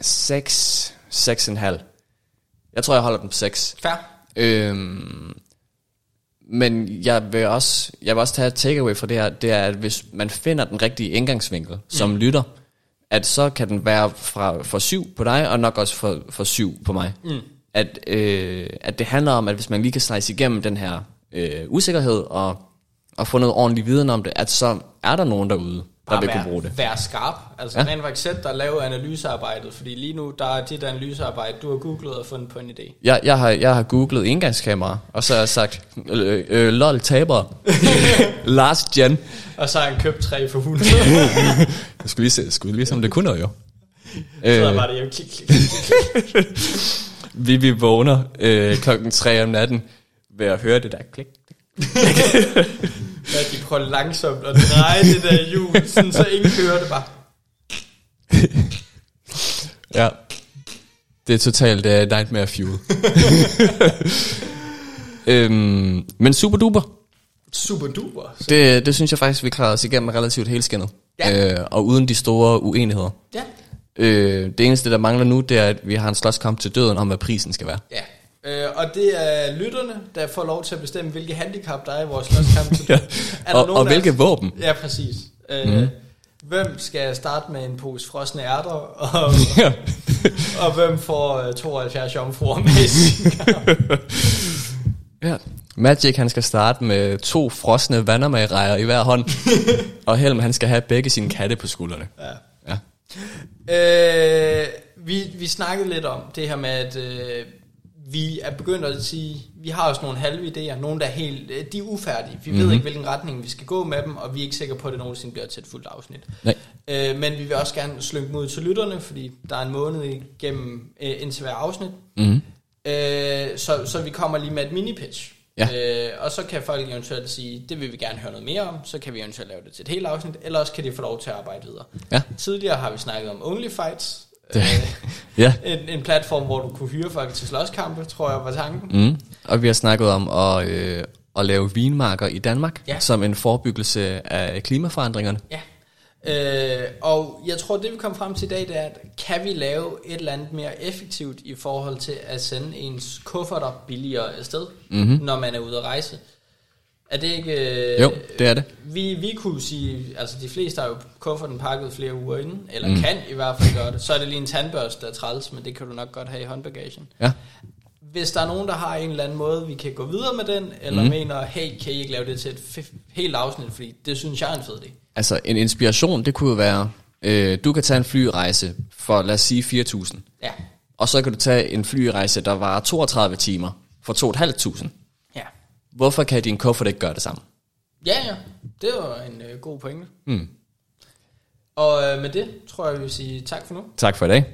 6, 6,5. Jeg tror, jeg holder den på 6. Fair. Øhm, men jeg vil også, jeg vil også tage et takeaway fra det her, det er, at hvis man finder den rigtige indgangsvinkel som lytter, at så kan den være fra, for syv på dig, og nok også for, for syv på mig. Mm. At, øh, at det handler om, at hvis man lige kan slice igennem den her øh, usikkerhed, og, og få noget ordentlig viden om det, at så er der nogen derude, der vil kunne bruge det. Være skarp. Altså Ja. rent faktisk sæt dig og lave analysearbejdet, fordi lige nu, der er dit analysearbejde, du har googlet og fundet på en idé. Jeg, jeg, har, jeg har googlet engangskamera, og så har jeg sagt, øh, øh, lol taber, last gen. Og så har han købt tre for 100. Jeg skulle lige se, skulle lige se, om det kunne noget jo. Så er Øh, bare det hjemme, klik, klik, klik, klik. vi, vi vågner øh, klokken 3 om natten ved at høre det der klik. Ja, de prøver langsomt at dreje det der hjul, sådan, så ingen hører det bare. Ja. Det er totalt uh, nightmare fuel. øhm, men super duper. Super duper. Så, Det, det synes jeg faktisk, vi klarer os igennem relativt helskinnet. Ja. Øh, og uden de store uenigheder. ja. Øh, det eneste, der mangler nu, det er, at vi har en slåskamp til døden om, hvad prisen skal være. Ja. Øh, og det er lytterne, der får lov til at bestemme, hvilke handicap der er i vores slåskamp. Ja. Er der Og, nogen og hvilke våben. Ja, præcis. Øh, Mhm. Hvem skal starte med en pose frosne ærter, og, Ja. og hvem får øh, 72 jomfruer med ja. Magic, han skal starte med to frosne vandermagerejer i hver hånd. og Helm, han skal have begge sine katte på skuldrene. Ja. Ja. Øh, vi, vi snakkede lidt om det her med, at øh, vi er begyndt at sige, vi har også nogle halve idéer, nogle der er helt, øh, de er ufærdige. Vi mm-hmm. ved ikke, hvilken retning vi skal gå med dem, og vi er ikke sikre på, at det nogensinde bliver til et fuldt afsnit. Nej. Øh, men vi vil også gerne slynge dem ud til lytterne, fordi der er en måned igennem øh, indtil hver afsnit. Mm-hmm. Øh, så, så vi kommer lige med et mini-pitch. Ja. Øh, og så kan folk eventuelt sige, det vil vi gerne høre noget mere om, så kan vi eventuelt lave det til et helt afsnit, eller også kan de få lov til at arbejde videre. Ja. Tidligere har vi snakket om OnlyFights, Det- øh, Ja. en, en platform, hvor du kunne hyre folk til slåskampe, tror jeg var tanken. Mm. Og vi har snakket om at, øh, at lave vinmarker i Danmark, Ja. som en forebyggelse af klimaforandringerne. Ja. Øh, og jeg tror, det vi kom frem til i dag, det er, at kan vi lave et eller andet mere effektivt i forhold til at sende ens kufferter billigere afsted, mm-hmm. når man er ude at rejse? Er det ikke... øh, Jo, det er det. Vi, vi kunne sige, altså de fleste har jo kufferten pakket flere uger inden, eller mm. kan i hvert fald gøre det. Så er det lige en tandbørste, der er træls, men det kan du nok godt have i håndbagagen. Ja. Hvis der er nogen, der har en eller anden måde, vi kan gå videre med den, eller mm. mener, hey, kan I ikke lave det til et helt afsnit, fordi det synes jeg er en fed idé. Altså en inspiration, det kunne jo være, øh, du kan tage en flyrejse for lad os sige 4.000, Ja, og så kan du tage en flyrejse, der var 32 timer for 2.500. Hvorfor kan din kuffert ikke gøre det samme? Ja, ja. Det var en øh, god pointe. Mm. Og øh, med det tror jeg, vi vil sige tak for nu. Tak for i dag.